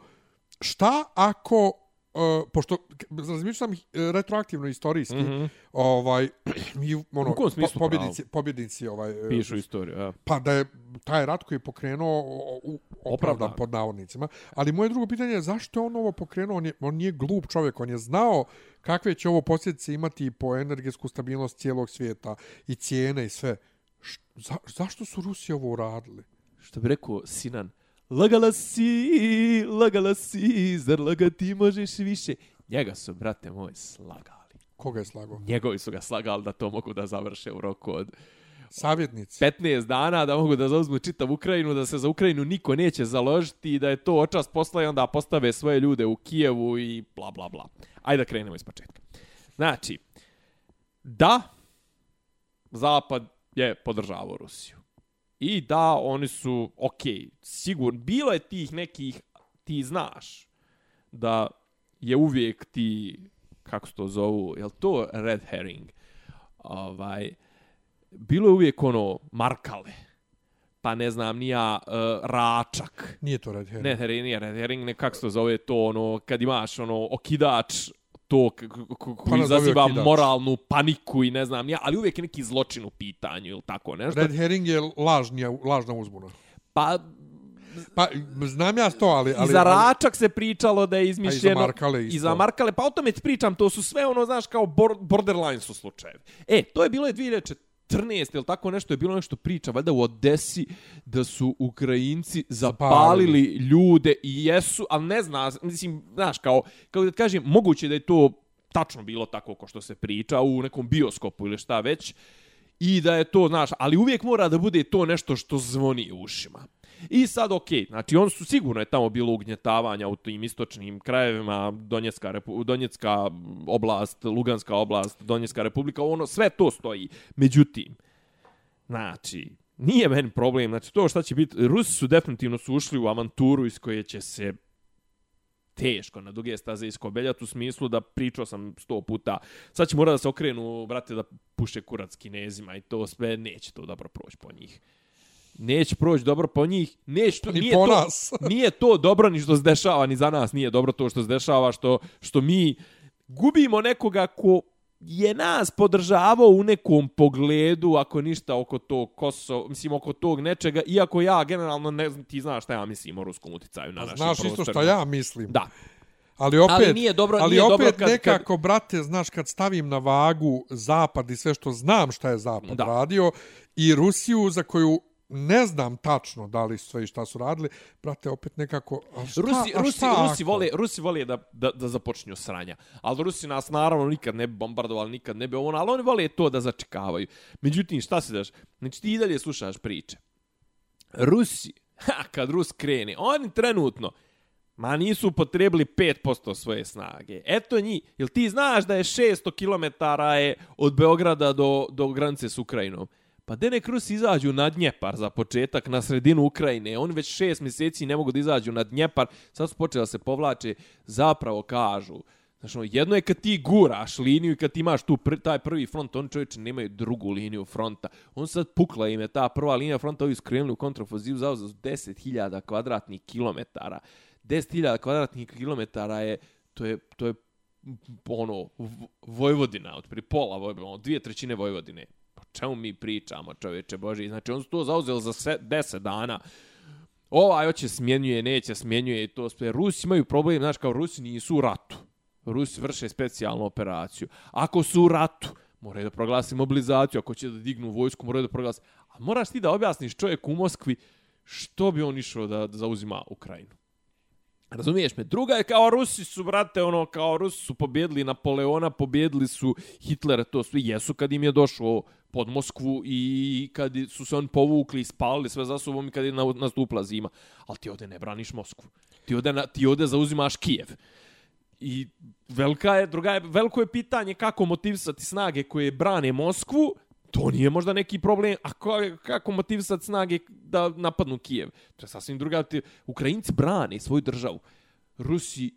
šta ako, uh, pošto razmišljam uh, retroaktivno istorijski, mm. -hmm. ovaj, (clears throat) i, ono, smislu pobjednici, pobjednici ovaj, uh, Pišu istoriju, ja. pa da je taj rat koji je pokrenuo u, Opravdan. pod navodnicima. Ali moje drugo pitanje je zašto je on ovo pokrenuo? On, je, on nije glup čovjek, on je znao kakve će ovo posljedice imati po energetsku stabilnost cijelog svijeta i cijene i sve. Š, za, zašto su Rusi ovo uradili? Što bi rekao Sinan, lagala si, lagala si, zar lagati možeš više? Njega su, brate moj, slagali. Koga je slago? Njegovi su ga slagali da to mogu da završe u roku od Savjetnici. 15 dana, da mogu da zauzmu čitav Ukrajinu, da se za Ukrajinu niko neće založiti i da je to očas posla i onda postave svoje ljude u Kijevu i bla bla bla. Ajde da krenemo iz početka. Znači, da, Zapad je podržavao Rusiju. I da, oni su, ok, sigurno, bilo je tih nekih, ti znaš, da je uvijek ti, kako se to zovu, je to red herring? Ovaj, bilo je uvijek ono, markale, pa ne znam, nija uh, račak. Nije to Red Herring. Ne, herring, nije red herring, ne, kako se to zove to, ono, kad imaš, ono, okidač, to k- koji nazovi izaziva moralnu paniku i ne znam, ja, ali uvijek je neki zločin u pitanju ili tako nešto. Red Herring je lažnija, lažna uzbuna. Pa, Pa, znam ja to, ali... ali I za ali- račak se pričalo da je izmišljeno. Markale isto. I za Markale, pa o tome ti pričam, to su sve ono, znaš, kao bor, borderline su slučajevi. E, to je bilo je 2014 ili tako nešto, je bilo nešto priča, valjda u Odesi, da su Ukrajinci zapalili ljude i jesu, ali ne zna, mislim, znaš, kao, kao da kažem, moguće da je to tačno bilo tako ko što se priča u nekom bioskopu ili šta već, i da je to, znaš, ali uvijek mora da bude to nešto što zvoni u ušima. I sad, okej, znači, on su sigurno je tamo bilo ugnjetavanja u tim istočnim krajevima, Donjecka, repu, Donjecka oblast, Luganska oblast, Donjecka republika, ono, sve to stoji. Međutim, znači, nije meni problem, znači, to šta će biti, Rusi su definitivno su ušli u avanturu iz koje će se teško na duge staze iskobeljati u smislu da pričao sam sto puta. Sad će mora da se okrenu, brate, da puše kurac kinezima i to sve, neće to dobro proći po njih. Neće proći dobro po njih, neće to, Ni nije po to, nas. (laughs) nije to dobro ni što se dešava, ni za nas nije dobro to što se dešava, što, što mi gubimo nekoga ko je nas podržavao u nekom pogledu, ako ništa oko tog Kosovo, mislim oko tog nečega, iako ja generalno ne znam, ti znaš šta ja mislim o ruskom uticaju na našem Znaš isto prostoru. što ja mislim. Da. Ali opet, Ali nije dobro- ali nije opet dobro kad- nekako, brate, znaš, kad stavim na vagu Zapad i sve što znam šta je Zapad Da. radio i Rusiju za koju ne znam tačno da li sve i šta su radili, brate, opet nekako... A šta, Rusi, a Rusi, šta Rusi, ako? vole, Rusi vole da, da, da započinju sranja. Ali Rusi nas naravno nikad ne bi bombardovali, nikad ne bi ovo, ali oni vole to da začekavaju. Međutim, šta se daš? Znači ti i dalje slušaš priče. Rusi, (laughs) ha, kad Rus krene, oni trenutno, ma nisu potrebili 5% svoje snage. Eto njih, jel ti znaš da je 600 km je od Beograda do, do granice s Ukrajinom? Pa de nek Rusi izađu na Dnjepar za početak, na sredinu Ukrajine. Oni već šest mjeseci ne mogu da izađu na Dnjepar. Sad su počeli da se povlače. Zapravo kažu, Znaš, ono, jedno je kad ti guraš liniju i kad ti imaš tu pr taj prvi front, oni čovječe nemaju drugu liniju fronta. On sad pukla im je ta prva linija fronta, ovi skrenuli u kontrafozivu za 10.000 kvadratnih kilometara. 10.000 kvadratnih kilometara je, to je, to je ono, Vojvodina, otpri pola Vojvodine, ono, dvije trećine Vojvodine. Pa čemu mi pričamo, čovječe Boži? Znači, on su to zauzeli za se, 10 dana. Ovaj hoće smjenjuje, neće smjenjuje i to sve. Rusi imaju problem, znaš, kao Rusi nisu u ratu. Rusi vrše specijalnu operaciju. Ako su u ratu, moraju da proglasi mobilizaciju, ako će da dignu vojsku, moraju da proglasi. A moraš ti da objasniš čovjeku u Moskvi što bi on išao da, da zauzima Ukrajinu. Razumiješ me? Druga je kao Rusi su, brate, ono, kao Rusi su pobjedili Napoleona, pobjedili su Hitlera, to svi jesu kad im je došlo pod Moskvu i kad su se on povukli i spalili sve za sobom i kad je na- nastupila zima. Ali ti ovde ne braniš Moskvu. Ti ovde, na, ti ovde zauzimaš Kijev. I velika je, druga je, veliko je pitanje kako motivisati snage koje brane Moskvu, to nije možda neki problem, a ko, kako motivisati snage da napadnu Kijev. To je sasvim druga. Ukrajinci brane svoju državu. Rusi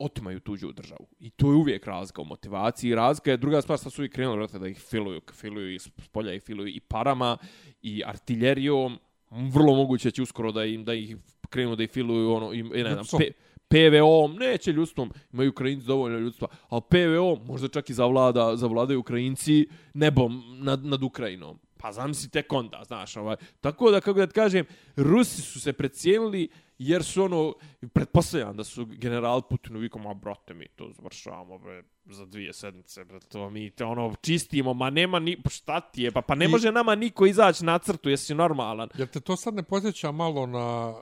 otimaju tuđu državu. I to je uvijek razlika u motivaciji. Razlika je druga stvar, sad su i krenuli vrate, da ih filuju, filuju iz polja ih filuju i parama i artiljerijom. Vrlo moguće će uskoro da im da ih krenu da ih filuju ono i, i ne znam, pe, PVO-om, neće ljudstvom, imaju Ukrajinci dovoljno ljudstva, ali PVO možda čak i zavlada, zavladaju Ukrajinci nebom nad, nad Ukrajinom. Pa zamisli tek onda, znaš, ovaj. Tako da, kako da ti kažem, Rusi su se precijenili jer su ono, pretpostavljam da su general Putinu vikom, a brate, mi to završavamo, bre, za dvije sedmice, bre, to mi to ono čistimo, ma nema ni, pa šta ti je, pa, pa ne I- može nama niko izaći na crtu, jesi normalan. Jer te to sad ne posjeća malo na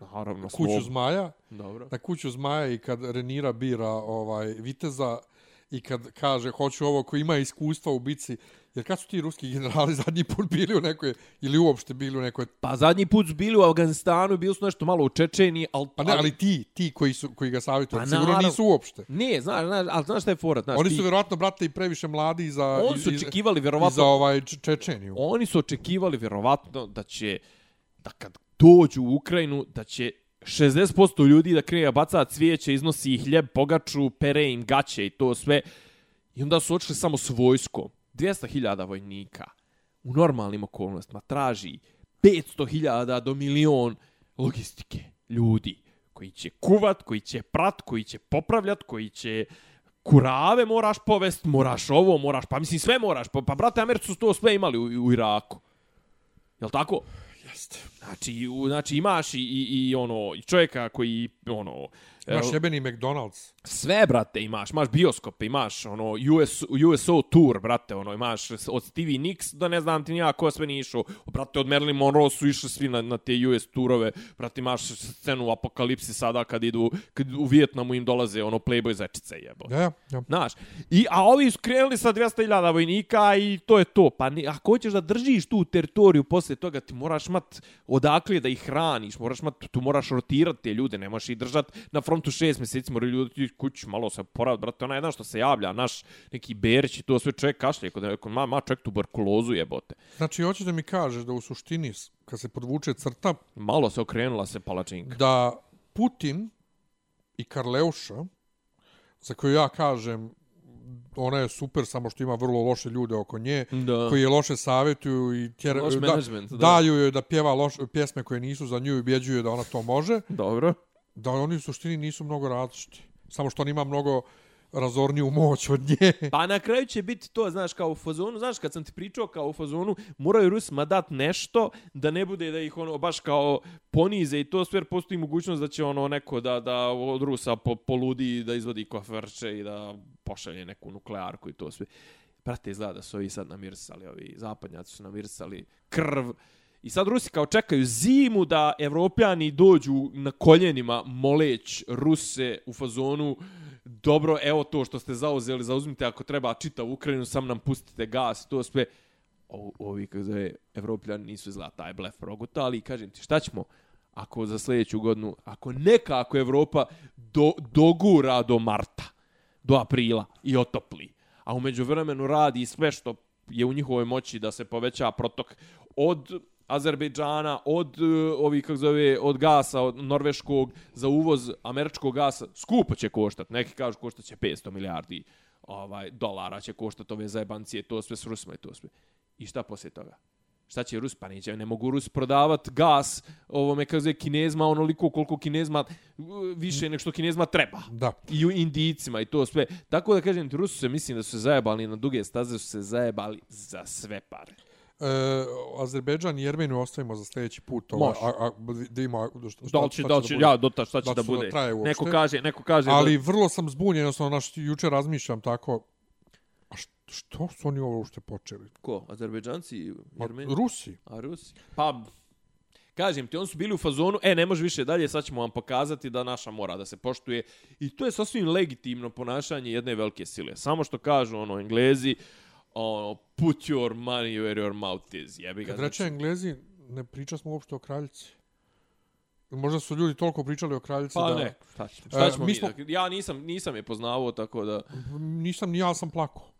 Naravno, kuću svog. zmaja? Dobro. Na kuću zmaja i kad Renira bira ovaj viteza i kad kaže hoću ovo ko ima iskustva u bici. Jer kad su ti ruski generali (laughs) zadnji put bili u nekoj, ili uopšte bili u nekoj... Pa zadnji put su bili u Afganistanu, bili su nešto malo u Čečeniji, ali... Pa ne, ali ti, ti koji, su, koji ga savjetuju, Pa sigurno naravno. nisu uopšte. Ne, znaš, znaš, ali znaš šta je fora? Znaš, Oni ti- su vjerovatno, brate, i previše mladi za... Oni su očekivali vjerovatno... za ovaj Čečeniju. Oni su očekivali vjerovatno da će, da kad dođu u Ukrajinu, da će 60% ljudi da krene baca cvijeće, iznosi ih hljeb, pogaču, pere im gaće i to sve. I onda su očeli samo s vojskom. 200.000 vojnika u normalnim okolnostima traži 500.000 do milion logistike ljudi koji će kuvat, koji će prat, koji će popravljat, koji će kurave moraš povest, moraš ovo, moraš, pa mislim sve moraš, pa, pa brate Americi su to sve imali u, u Iraku. Jel tako? Jeste. Znači, u, znači imaš i, i, i ono, i čovjeka koji, ono, Imaš jebeni McDonald's. sve, brate, imaš, imaš bioskope, imaš, ono, US, USO tour, brate, ono, imaš od Stevie Nicks do ne znam ti nija ko sve nije išao, brate, od Marilyn Monroe su išli svi na, na te US turove, brate, imaš scenu u Apokalipsi sada kad idu, kad u Vijetnamu im dolaze, ono, Playboy zečice, jebo. Ja, ja, ja. Znaš, i, a ovi su krenuli sa 200.000 vojnika i to je to. Pa ni, ako hoćeš da držiš tu teritoriju posle toga, ti moraš mat odakle da ih hraniš, moraš mat, tu moraš rotirati te ljude, ne možeš ih držati na frontu šest mjeseci, moraju ljudi ti kući malo se poraviti, brate, onaj jedan što se javlja, naš neki Berić i to sve čovjek kašlje, kod, kod ma, ma čovjek tuberkulozu jebote. Znači, hoćeš da mi kažeš da u suštini, kad se podvuče crta, Malo se okrenula se palačinka. da Putin i Karleuša, za koju ja kažem, ona je super, samo što ima vrlo loše ljude oko nje, Da. koji je loše savjetuju i tjera, Loš da, daju joj da pjeva loš, pjesme koje nisu za nju i ubjeđuju je da ona to može, Dobro. da oni u suštini nisu mnogo različiti. Samo što on ima mnogo razorniju moć od nje. (laughs) Pa na kraju će biti to, znaš, kao u fazonu, znaš, kad sam ti pričao kao u fazonu, moraju Rusima dat nešto da ne bude da ih ono baš kao ponize i to sve, jer postoji mogućnost da će ono neko da, da od Rusa po, poludi, da izvodi koferče i da pošalje neku nuklearku i to sve. Brate, izgleda da su ovi sad namirsali, ovi zapadnjaci su namirsali krv. I sad Rusi kao čekaju zimu da evropljani dođu na koljenima moleć Ruse u fazonu dobro, evo to što ste zauzeli, zauzmite ako treba čitav Ukrajinu, sam nam pustite gas, to sve. O, ovi, kako zove, evropljani nisu izgleda taj blef progutali ali kažem ti, šta ćemo ako za sljedeću godinu, ako nekako Evropa do, dogura do marta, do aprila i otopli, a umeđu vremenu radi sve što je u njihovoj moći da se poveća protok od Azerbejdžana, od uh, ovih kako zove, od gasa, od norveškog za uvoz američkog gasa, skupo će koštati. Neki kažu koštat će 500 milijardi ovaj dolara će koštati ove zajebancije, to sve s Rusima i to sve. I šta poslije toga? Šta će Rus? Pa neće, ne mogu Rus prodavat gas ovome, kako zove, kinezma, onoliko koliko kinezma, uh, više nego što kinezma treba Da. i u Indijcima i to sve. Tako da kažem, Rusu se mislim da su se zajebali na duge staze, su se zajebali za sve pare. E, Azerbejdžan i Jermeniju ostavimo za sljedeći put. Ovo, Može. a, a, da imamo, šta, Da li će, šta da li će, ja, do ta, šta će Da da, li će da bude? uopšte? neko kaže, neko kaže Ali da... vrlo sam zbunjen, jednostavno, naš, juče razmišljam tako, a š- što su oni ovo uopšte počeli? Ko? Azerbejdžanci i Ma, Jermeni? Rusi. A Rusi? Pa, kažem ti, oni su bili u fazonu, e, ne može više dalje, sad ćemo vam pokazati da naša mora da se poštuje. I to je sasvim legitimno ponašanje jedne velike sile. Samo što kažu, ono, Englezi, ono, put your money where your mouth is. Jebi ga. Kad reče Englezi, ne priča smo uopšte o kraljici. Možda su ljudi toliko pričali o kraljici Pa da... ne, šta ćemo, šta E, ćemo mi mi, smo- Ja nisam, nisam je poznavao, tako da... Nisam ni ja sam plako.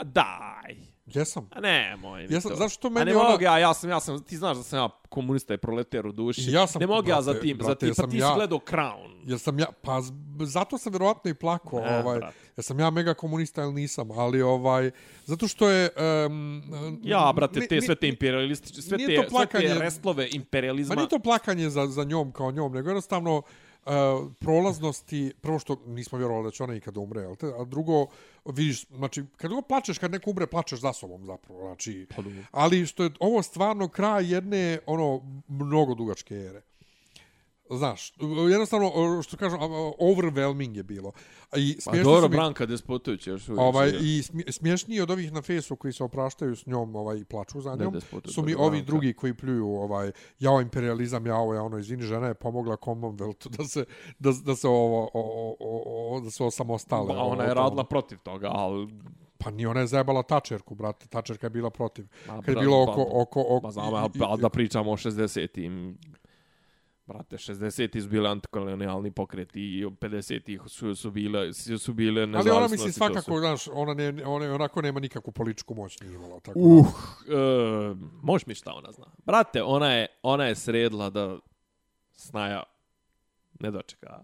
A daj! Jesam. A ne, moj Jesam, to. zašto A meni ne ona... mogu ja, ja sam, ja sam, ti znaš da sam ja komunista i proletar u duši. Ja sam, ne mogu ja za brate, tim, za brate, tim, pa ti ja. si gledao Crown. Jer sam ja, pa zato sam vjerovatno i plako, Ne, ovaj, brate. jer sam ja mega komunista ili nisam, ali ovaj, zato što je... Um, Ja, brate, te ni- sve te imperialistične, sve te, to sve te restlove imperializma. Ma nije to plakanje za, za njom kao njom, nego jednostavno uh, prolaznosti, prvo što nismo vjerovali da će ona ikada umre, jel te? A drugo, vidiš, znači, kad god plačeš, kad neko umre, plačeš za sobom zapravo, znači, Pa ali što je ovo stvarno kraj jedne, ono, mnogo dugačke ere. Znaš, jednostavno, što kažem, overwhelming je bilo. I Pa dobro, mi- Branka Despotović još uvijek. Ovaj. I smješniji od ovih na fesu koji se opraštaju s njom ovaj, i plaču za Ne, njom, Despotović, su mi ovi Branka. drugi koji pljuju ovaj, jao imperializam, jao ja ono, izvini, žena je pomogla Commonwealthu da se, da, da se ovo, o, o, o, da se osamostale. Ba, ona je Ovo, radila protiv toga, ali... Pa ni ona je zajebala Tačerku, brate. Tačerka je bila protiv. Ma, Kad je bilo pa- oko... oko, oko Pa znam, ali, ali da pričamo o 60-im. Brate, 60-ti su bili antikolonijalni pokreti i 50-ih su, su bile, su, su bile ali nezavisnosti. ona misli to svakako, su- znaš, ona, ne, ona onako nema nikakvu političku moć nije imala. Tako Uh, e, možeš mi šta ona zna. Brate, ona je, ona je sredila da snaja ne dočeka.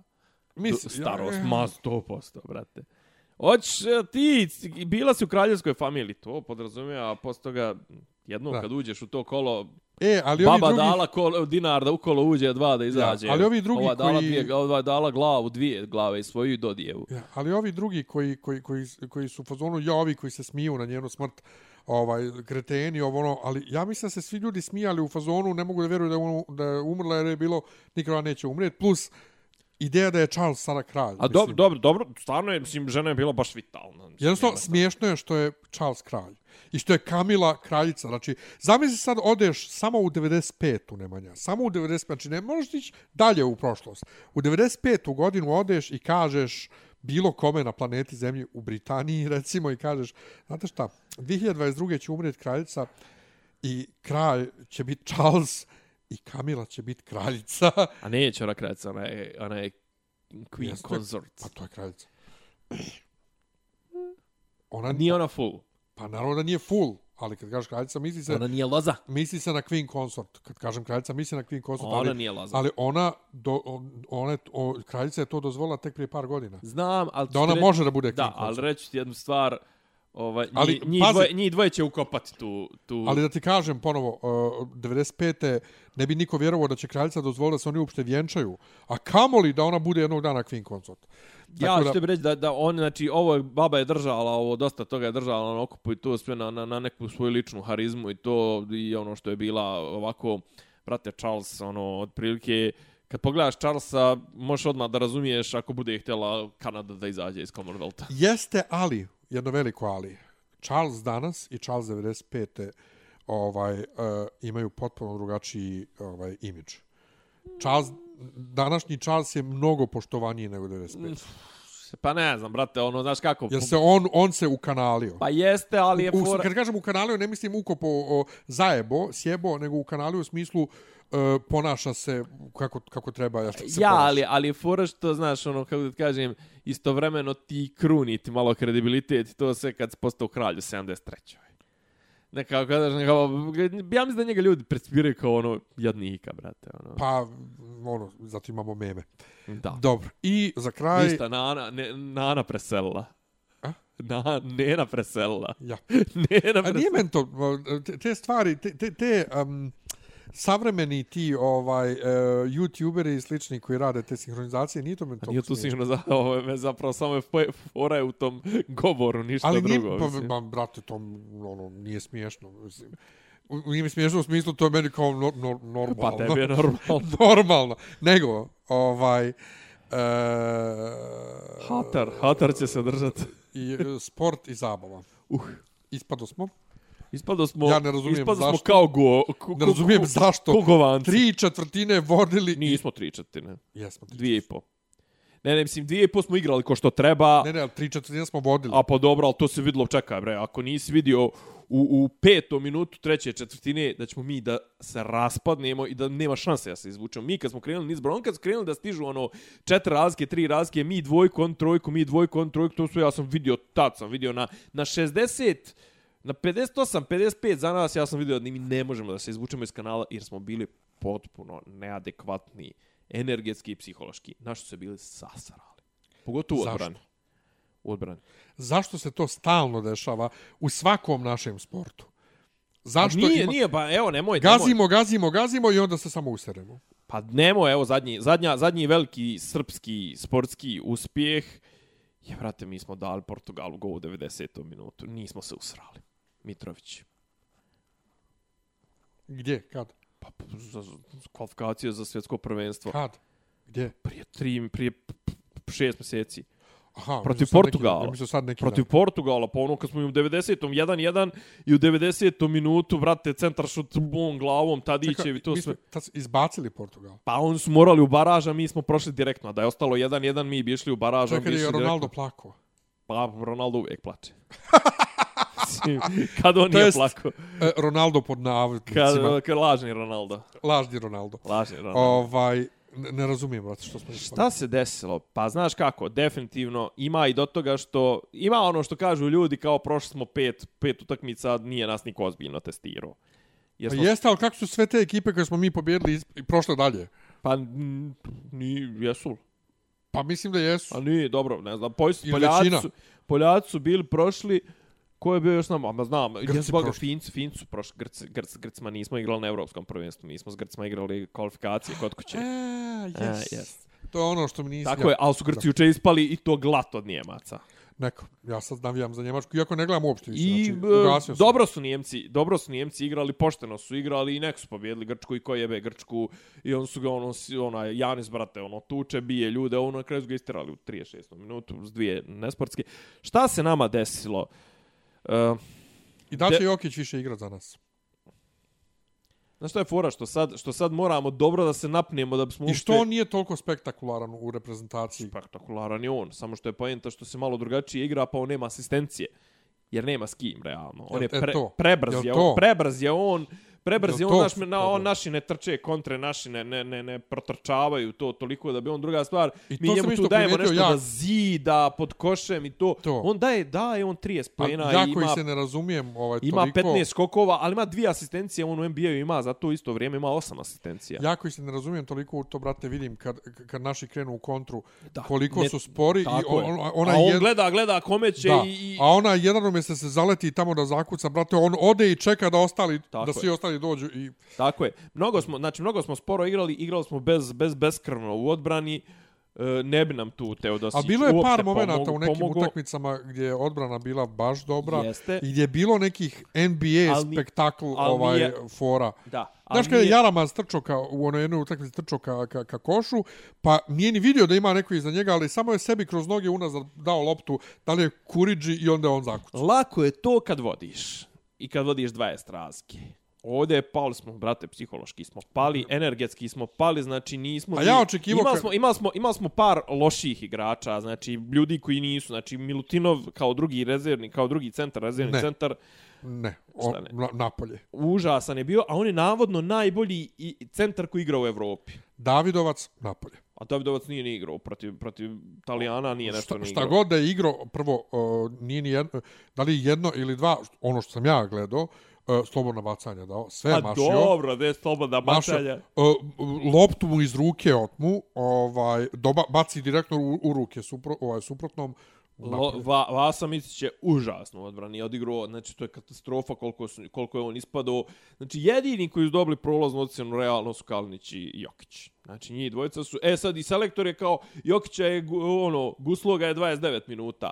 Mislim, starost, ja, ma 100%, brate. Hoć e, ti, bila si u kraljevskoj familiji, to podrazumijeva, a posle toga jednom Da. kad uđeš u to kolo, E, ali ovi baba drugi... dala kolo, dinar da u kolo uđe, dva da izađe. ali ovi drugi ova dala koji- Dvije, ova dala glavu, dvije glave i svoju i dodijevu. Ja, ali ovi drugi koji, koji, koji, koji su u fazonu, ja, ovi koji se smiju na njenu smrt, ovaj, kreteni, ovo ono, ali ja mislim da se svi ljudi smijali u fazonu, ne mogu da vjeruju da ono- da je umrla jer je bilo, nikada neće umrijeti, plus ideja da je Charles sada kralj. A dobro, dobro, dobro, stvarno je, mislim, žena je bila baš vitalna. Mislim, Jednostavno, smiješno je što je Charles kralj. I što je Kamila kraljica. Znači, zamisli sad odeš samo u 95. Nemanja. Samo u 95. Znači, ne možeš ići dalje u prošlost. U 95. godinu odeš i kažeš bilo kome na planeti Zemlji u Britaniji, (laughs) recimo, i kažeš, znate šta, 2022. će umrijeti kraljica i kralj će biti Charles i Kamila će biti kraljica. (laughs) A neće ona kraljica, ona je, ona je queen Jeste. consort. Pa to je kraljica. (clears throat) Ona, Nije ona full. Pa naravno da nije full, ali kad kažeš kraljica, misli se, Ona nije loza. misli se na Queen Consort. Kad kažem kraljica, misli na Queen Consort, Ona ali, nije loza. ali ona, do, on, ona je- o, kraljica je to dozvolila tek prije par godina. Znam, ali... Da ona ću može da bude Queen Da, ali Consort. reći ti jednu stvar, ovaj, Ali, njih, njih, pazi- dvoje, njih dvoje će ukopati tu... tu... Ali da ti kažem ponovo, uh, 95. ne bi niko vjerovao da će kraljica dozvoliti da se oni uopšte vjenčaju. A kamoli da ona bude jednog dana Queen Consort. Ja ću tebi reći da, da on, znači, ovo je, baba je držala, ovo dosta toga je držala na okupu i to sve na, na, na neku svoju ličnu harizmu i to i ono što je bila ovako, brate Charles, ono, otprilike, kad pogledaš Charlesa, možeš odmah da razumiješ ako bude htjela Kanada da izađe iz Commonwealtha. Jeste, ali, jedno veliko ali. Charles danas i Charles 95. ovaj, uh, imaju potpuno drugačiji ovaj, imidž. Charles, današnji Charles je mnogo poštovaniji nego 95. Pa ne znam, brate, ono, znaš kako... Jer se on, on se ukanalio. Pa jeste, ali je U, fora... kad kažem ukanalio, ne mislim ukopo o, zajebo, sjebo, nego ukanalio u smislu uh, ponaša se kako, kako treba. Ja, se Ja, ponaša. ali, ali fora što, znaš, ono, kako da kažem, istovremeno ti kruni ti malo kredibilitet to sve kad si postao kralj u 73. Nekako, kada nekako, ja mislim da njega ljudi percipiraju kao ono jadnika, brate. Ono. Pa, ono, zato imamo meme. da. Dobro. I za kraj... Ništa, Nana, ne, Nana preselila. A? Na, Nena preselila. Ja. (laughs) Nena A nije preselila. men to, te, te stvari, te, te, te um, savremeni ti ovaj uh, youtuberi i slični koji rade te sinhronizacije, nije to men to. Nije tu za, (laughs) ovo je zapravo samo je fo- fora u tom govoru, ništa Ali nije, drugo. pa, mislim. ma, brate, to ono, nije smiješno. Mislim. U- Nije mi smiješno u smislu, to je meni kao no, no, normalno. Pa tebi je normalno. (laughs) normalno. Nego, ovaj... Uh, Hatar, hatar će se držati. I e, sport i zabava. Uh. Ispado smo. Ispado smo, Ja ne razumijem ispado smo zašto. kao go, ko, Ne razumijem ko, zašto. Ko govanci. Tri četvrtine vodili. Nismo tri četvrtine. Jesmo. tri Dvije i po. Ne, ne, mislim, dvije i po smo igrali ko što treba. Ne, ne, ali tri četvrtine smo vodili. A pa dobro, ali to se vidlo, čekaj bre, ako nisi vidio u, u petom minutu treće četvrtine da ćemo mi da se raspadnemo i da nema šanse da se izvučemo. Mi kad smo krenuli niz on kad smo krenuli da stižu ono četiri razlike, tri razlike, mi dvojku, on trojku, mi dvojku, on trojku, to sve ja sam vidio, tad sam vidio na, na 60, na 58, 55 za nas, ja sam vidio da mi ne možemo da se izvučemo iz kanala jer smo bili potpuno neadekvatni energetski i psihološki. Našto se bili sasarali. Pogotovo u Zašto? odbrani. U odbrani. Zašto se to stalno dešava u svakom našem sportu? Zašto A nije, ima... nije, pa evo, nemoj, nemoj. Gazimo, gazimo, gazimo i onda se samo useremo. Pa nemoj, evo, zadnji, zadnja, zadnji veliki srpski sportski uspjeh je, brate, mi smo dali Portugalu go u 90. minutu. Nismo se usrali. Mitrović. Gdje? Kad? Pa, za, za kvalifikacije za svjetsko prvenstvo. Kad? Gdje? Prije tri, prije šest mjeseci. Aha, Protiv neki- Portugala. mislio sad neki Protiv dan. Portugala, pa ono kad smo im u 90. 1-1 i u 90. minutu, brate, centar šut bom glavom, Tadićev i to sve. tad su izbacili Portugal. Pa oni su morali u baraž, a mi smo prošli direktno. Da je ostalo 1-1, mi bi išli u baraž. To je Ronaldo direktno. plakao. Pa Ronaldo uvijek plače. (laughs) Mislim, kad on To nije jest, plako. E, Ronaldo pod navodnicima. Kad, kad lažni Ronaldo. Lažni Ronaldo. Lažni Ronaldo. Ovaj, ne, ne razumijem, brate, što smo Šta se desilo? Pa znaš kako, definitivno ima i do toga što, ima ono što kažu ljudi kao prošli smo pet, pet utakmica, nije nas niko ozbiljno testirao. Pa smo, jeste, ali kako su sve te ekipe koje smo mi pobjedili iz- i prošle dalje? pa ni, jesu. Pa mislim da jesu. A nije, dobro, ne znam. Poljaci, su, Poljaci su bili prošli, ko je bio još s nama? Ma znam, Grci jesu boga. Finci, Finci su prošli, Grci, Grci, Grcima nismo igrali na evropskom prvenstvu, mi smo s Grcima igrali kvalifikacije kod kuće. E, yes. yes. To je ono što mi nisi... Tako je, ali su Grci juče ispali i to glat od Njemaca. Neko, ja sad navijam za Njemačku, iako ne gledam uopšte više. I znači, e, sam. dobro su Njemci, dobro su Njemci igrali, pošteno su igrali i nek su pobjedili Grčku i ko jebe Grčku i on su ga ono onaj Janis brate ono tuče, bije ljude, ono na kraju su ga istirali u 36. minutu s dvije nesportske. Šta se nama desilo? Uh, I da će de- Jokić više igrat za nas. Znaš što je fora? Što sad, što sad moramo dobro da se napnemo da bismo I što on nije toliko spektakularan u reprezentaciji? Spektakularan je on, samo što je poenta što se malo drugačije igra, pa on nema asistencije. Jer nema s kim, realno. On je E, pre, to. prebrz, je to? on, prebrz je on, prebrz je Jel on, naš, na, on, naši ne trče kontre, naši ne, ne, ne, ne protrčavaju to toliko da bi on druga stvar. I Mi njemu tu dajemo nešto ja. da zida pod košem i to. To. On daje, daje on 30 Pa, pojena ja koji ima se ne razumijem ovaj, Ima toliko... 15 skokova, ali ima dvije asistencije, on u NBA-u ima, za to isto vrijeme ima 8 asistencija. Ja koji se ne razumijem toliko u to, brate, vidim kad, kad naši krenu u kontru, Da, koliko ne- su spori i on, ona A on jed- gleda, gleda kome će da, i, a ona jedan umjesto se zaleti tamo da zakuca, brate, on ode i čeka da ostali, Tako da svi ostali dođu i Tako je. Mnogo smo, znači mnogo smo sporo igrali, igrali smo bez bez beskrvno u odbrani. E, ne bi nam tu Teodosić A bilo je par momenata pomogu- u nekim pomogao. utakmicama gdje je odbrana bila baš dobra Jeste. i gdje je bilo nekih NBA Ali spektakl ali ovaj nije- fora. Da. Znaš kada je Jaramaz trčao ka, u onoj jednoj utakmici trčao ka, ka, ka košu, pa nije ni vidio da ima neko iza njega, ali samo je sebi kroz noge unazad dao loptu, da li je Kuriđi i onda je on zakucao. Lako je to kad vodiš. I kad vodiš 20 razlike. Ovdje pali smo, brate, psihološki smo pali, energetski smo pali, znači nismo... A ja očekivao Imali smo, imali, smo, imali smo par loših igrača, znači ljudi koji nisu, znači Milutinov kao drugi rezervni, kao drugi centar, rezervni Ne. centar, Ne, on, Šta ne? na, napolje. užasan je bio, a on je navodno najbolji i centar koji igra u Evropi. Davidovac, napolje. A Davidovac nije ni igrao protiv, protiv Italijana, nije nešto Šta, ni šta igrao. god da je igrao, prvo, uh, nije ni jedno, da li jedno ili dva, ono što sam ja gledao, uh, slobodna bacanja dao, sve je A mašio. dobro, ne slobodna Mašio, bacanja. uh, loptu mu iz ruke otmu, ovaj, doba, baci direktno u, u ruke supro, ovaj, suprotnom. Lo, va, Vasa Micić je užasno odbrani odigrao, znači to je katastrofa koliko, su, koliko je on ispadao. Znači jedini koji su dobili prolaznu ocjenu realno su Kalinić i Jokić. Znači njih dvojica su, e sad i selektor je kao, Jokića je, ono, Gusloga je 29 minuta.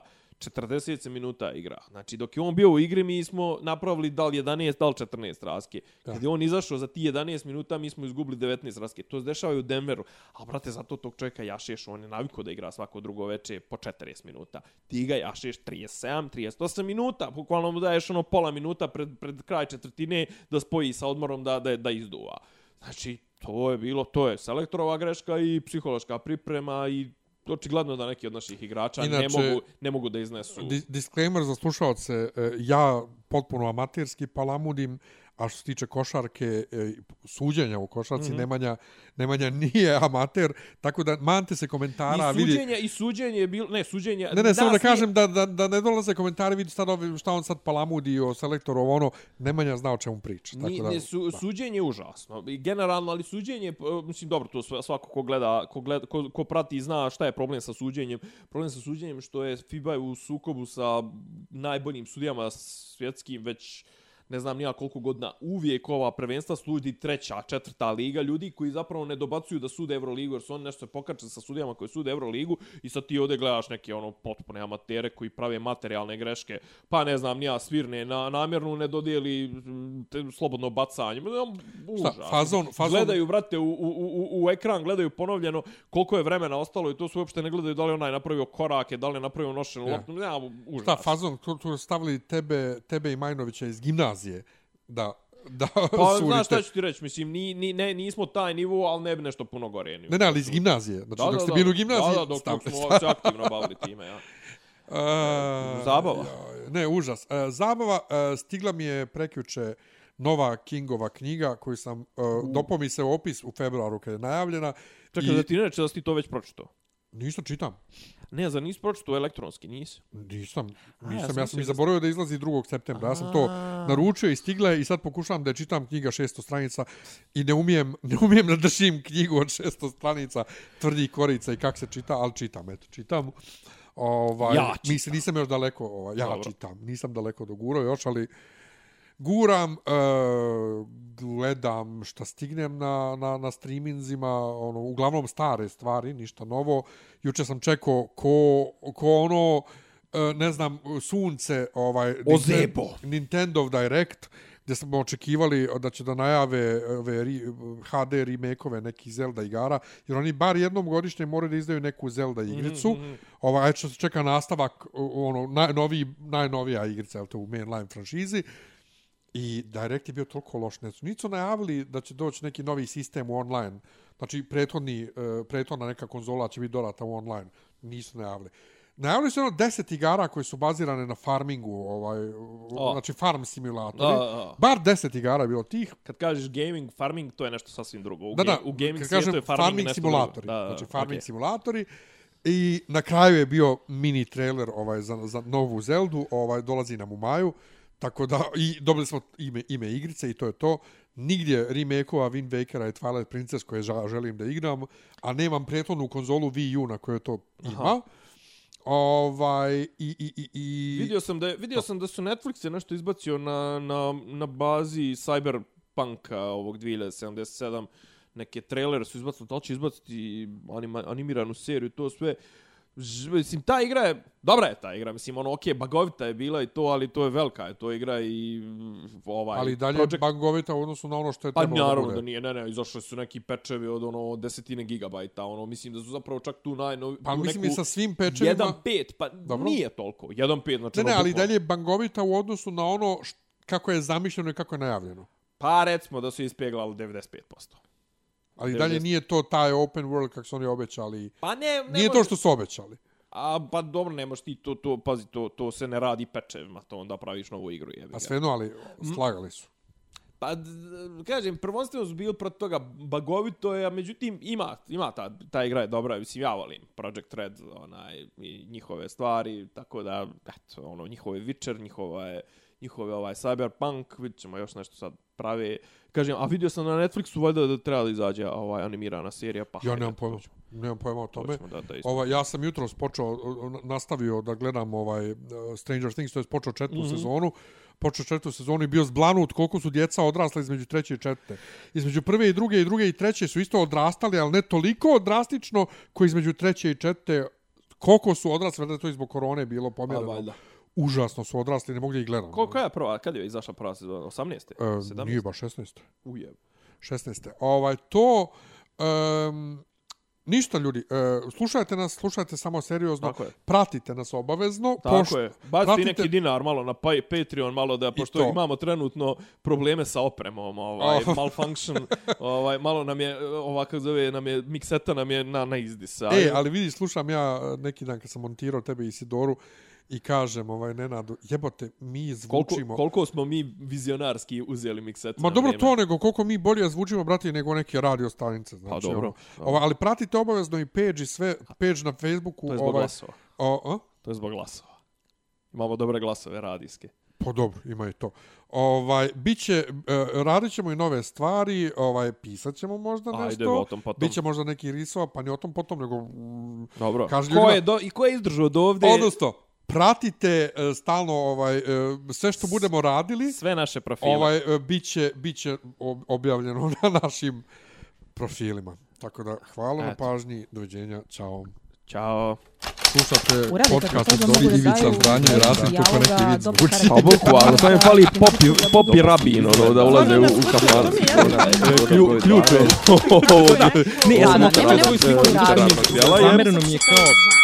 40 se minuta igra. Znači, dok je on bio u igri, mi smo napravili da li 11, da li 14 raske. Kad je on izašao za ti 11 minuta, mi smo izgubili 19 raske. To se dešava i u Denveru. A, brate, zato tog čovjeka jašeš, on je naviko da igra svako drugo veče po 40 minuta. Ti ga jašeš 37, 38 minuta. Bukvalno mu daješ ono pola minuta pred, pred kraj četvrtine da spoji sa odmorom da, da, da izduva. Znači, to je bilo, to je selektorova greška i psihološka priprema i očigledno da neki od naših igrača Inače, ne, mogu, ne mogu da iznesu. Disclaimer za slušalce, e, ja potpuno amaterski palamudim, A što se tiče košarke, e, suđenja u košarci, mm -hmm. Nemanja, Nemanja nije (laughs) amater, tako da mante se komentara. I suđenje, vidi... i suđenje je bilo, ne, suđenje... Ne, ne, samo da kažem da, da, da ne dolaze komentari, vidi sad ovi, šta on sad palamudi o selektoru, ono, Nemanja zna o čemu priča. Tako da, ne, su, da. suđenje je užasno. I generalno, ali suđenje, mislim, dobro, to svako ko gleda, ko, gleda, ko, ko prati zna šta je problem sa suđenjem. Problem sa suđenjem što je FIBA u sukobu sa najboljim sudijama svjetskim već ne znam nija koliko godina, uvijek ova prvenstva služi treća, četvrta liga, ljudi koji zapravo ne dobacuju da sude Euroligu, jer su oni nešto se pokače sa sudijama koji sude Euroligu i sad ti ovdje gledaš neke ono potpune amatere koji prave materijalne greške, pa ne znam nija svirne, na, namjerno ne dodijeli mm, te, slobodno bacanje. Užas. Šta, fazon, fazon... Gledaju, brate, u, u, u, u ekran, gledaju ponovljeno koliko je vremena ostalo i to su uopšte ne gledaju da li onaj napravio korake, da li je napravio nošenu ja. loptu. Ja, užas. Šta, fazon, tu, tu stavili tebe, tebe i Majnovića iz gimnazije gimnazije da da pa, (laughs) surite. znaš šta ću ti reći, mislim, ni, ni, ne, nismo taj nivo, ali ne bi nešto puno gore. Ne, ne, ali iz gimnazije. Znači, da, dok da, ste bili u gimnaziji, da, da, dok, dok smo se aktivno bavili time, ja. Uh, (laughs) zabava. Ja, ne, užas. Uh, zabava, uh, stigla mi je prekjuče nova Kingova knjiga koju sam, uh, uh. dopo mi se opis u februaru kada je najavljena. Čekaj, i... da ti ne reći da si to već pročito? Nisam čitam. Ne, za nisi pročito elektronski, nisi? Nisam, nisam. A, ja, ja sam i zaboravio da izlazi 2. septembra. Ja sam to naručio i stigla i sad pokušavam da je čitam knjiga 600 stranica i ne umijem, ne umijem da držim knjigu od 600 stranica tvrdih korica i kako se čita, ali čitam, eto, čitam. Ovaj, ja čitam. Mislim, nisam još daleko, ovaj, ja Dobro. čitam, nisam daleko do guro još, ali guram, uh, gledam šta stignem na, na, na streaminzima, ono, uglavnom stare stvari, ništa novo. Juče sam čekao ko, ko ono, uh, ne znam, sunce, ovaj, Ozebo. Nintendo Direct, gdje smo očekivali da će da najave ove HD remake-ove nekih Zelda igara, jer oni bar jednom godišnje moraju da izdaju neku Zelda igricu. Mm -hmm. Ovaj, što se čeka nastavak, ono, najnoviji, najnovija igrica, je to u mainline franšizi. I Direct je bio toliko loš. Ne su nisu najavili da će doći neki novi sistem u online. Znači, prethodni, uh, prethodna neka konzola će biti dorata u online. Nisu najavili. Najavili su ono deset igara koje su bazirane na farmingu, ovaj, oh. znači farm simulatori. Oh, oh. Bar deset igara je bilo tih. Kad kažeš gaming, farming, to je nešto sasvim drugo. U, da, da, u gaming kad kažem, je farming, farming simulatori. Da, znači, farming okay. simulatori. I na kraju je bio mini trailer ovaj, za, za novu Zeldu, ovaj, dolazi nam u maju. Tako da, i dobili smo ime, ime igrice i to je to. Nigdje remake-ova Wind Wakera i Twilight Princess koje želim da igram, a nemam prethodnu konzolu Wii U na kojoj to ima. Aha. Ovaj i i i i vidio sam da je, vidio sam da su Netflix je nešto izbacio na na na bazi Cyberpunka ovog 2077 neke trailere su izbacili, da će izbaciti anima, animiranu seriju, to sve mislim, ta igra je, dobra je ta igra, mislim, ono, okej, okay, bagovita je bila i to, ali to je velika je to igra i ovaj... Ali dalje project... bagovita u odnosu na ono što je pa trebalo da bude. da nije, ne, ne, izašli su neki pečevi od ono desetine gigabajta, ono, mislim da su zapravo čak tu najnovi... Pa mislim neku... sa svim pečevima... 1.5, pa Dobro. nije toliko, 1.5, znači... Ne, ne, ali dalje je bagovita u odnosu na ono št, kako je zamišljeno i kako je najavljeno. Pa recimo da su ispeglali 95%. Ali dalje nije to taj open world kako su oni obećali. Pa ne, ne Nije može... to što su obećali. A pa dobro, ne možeš ti to, to, pazi, to, to se ne radi pečevima, to onda praviš novu igru. Jebi pa sve no, ali slagali su. Pa, kažem, prvenstveno su bili protiv toga bagovito je, a međutim, ima, ima ta, ta igra je dobra, mislim, ja volim Project Red, onaj, i njihove stvari, tako da, eto, ono, njihove Witcher, njihova je, njihove ovaj Cyberpunk, vidjet ćemo još nešto sad prave. Kažem, a vidio sam na Netflixu valjda da treba da izađe ovaj animirana serija, pa Ja nemam pojma. Nemam pojma o tome. Da, da ovaj, ja sam jutro počeo, nastavio da gledam ovaj Stranger Things, to je počeo četvrtu mm -hmm. sezonu. Počeo četvrtu sezonu i bio zblanut koliko su djeca odrasla između treće i četvrte. Između prve i druge i druge i treće su isto odrastali, ali ne toliko drastično koji između treće i četvrte Koliko su odrasli, je to i zbog korone bilo A, pomjereno. valjda. Užasno su odrasli, ne mogu da ih gledam. Koliko je prva, kad je izašla prva sezona? 18. E, 17. nije baš 16. Ujeb. 16. Ovaj, to... Um, ništa ljudi, uh, slušajte nas, slušajte samo seriozno, Tako je. pratite nas obavezno. Tako pošto- je. Bacite pratite- neki dinar malo na pa- Patreon, malo da, pošto to. imamo trenutno probleme sa opremom, ovaj, (laughs) Oh. malfunction, ovaj, malo nam je, ovako zove, nam je, mikseta nam je na, na izdisa. E, ali vidi, slušam ja uh, neki dan kad sam montirao tebe i Sidoru i kažem, ovaj, Nenadu, jebote, mi koliko, zvučimo... koliko smo mi vizionarski uzeli mikseta Ma dobro to, nego koliko mi bolje zvučimo, brati, nego neke radio stanice. Znači, Pa dobro, ono. dobro. Ovaj, ali pratite obavezno i page i sve, page na Facebooku. To je zbog ovaj, glasova. o, a? To je zbog glasova. Imamo dobre glasove radijske. Pa dobro, ima i to. Ovaj, biće, uh, radit ćemo i nove stvari, ovaj, pisat ćemo možda Ajde, nešto. o tom potom. Biće možda neki risova, pa ni o tom potom, nego... Mm, Dobro. Kaži Ko ljudima- je, do, I ko je izdržao do ovde? Odnosno, pratite uh, stalno ovaj, uh, sve što budemo radili. Sve naše profile. Ovaj, uh, biće, biće ob- objavljeno na našim profilima. Tako da, hvala na pažnji, doviđenja, čao. Ćao. Slušate podcast od mogu da Ivica daju Zdanja i Rasim, to ko neki zvuči. Pa bukvalno, samo je fali popi, popi rabin, ono, da ulaze u, u kafanu. Klju- Ključ je Ne, ja sam Da, okrenut nema. Jela je- Zamereno mi je kao...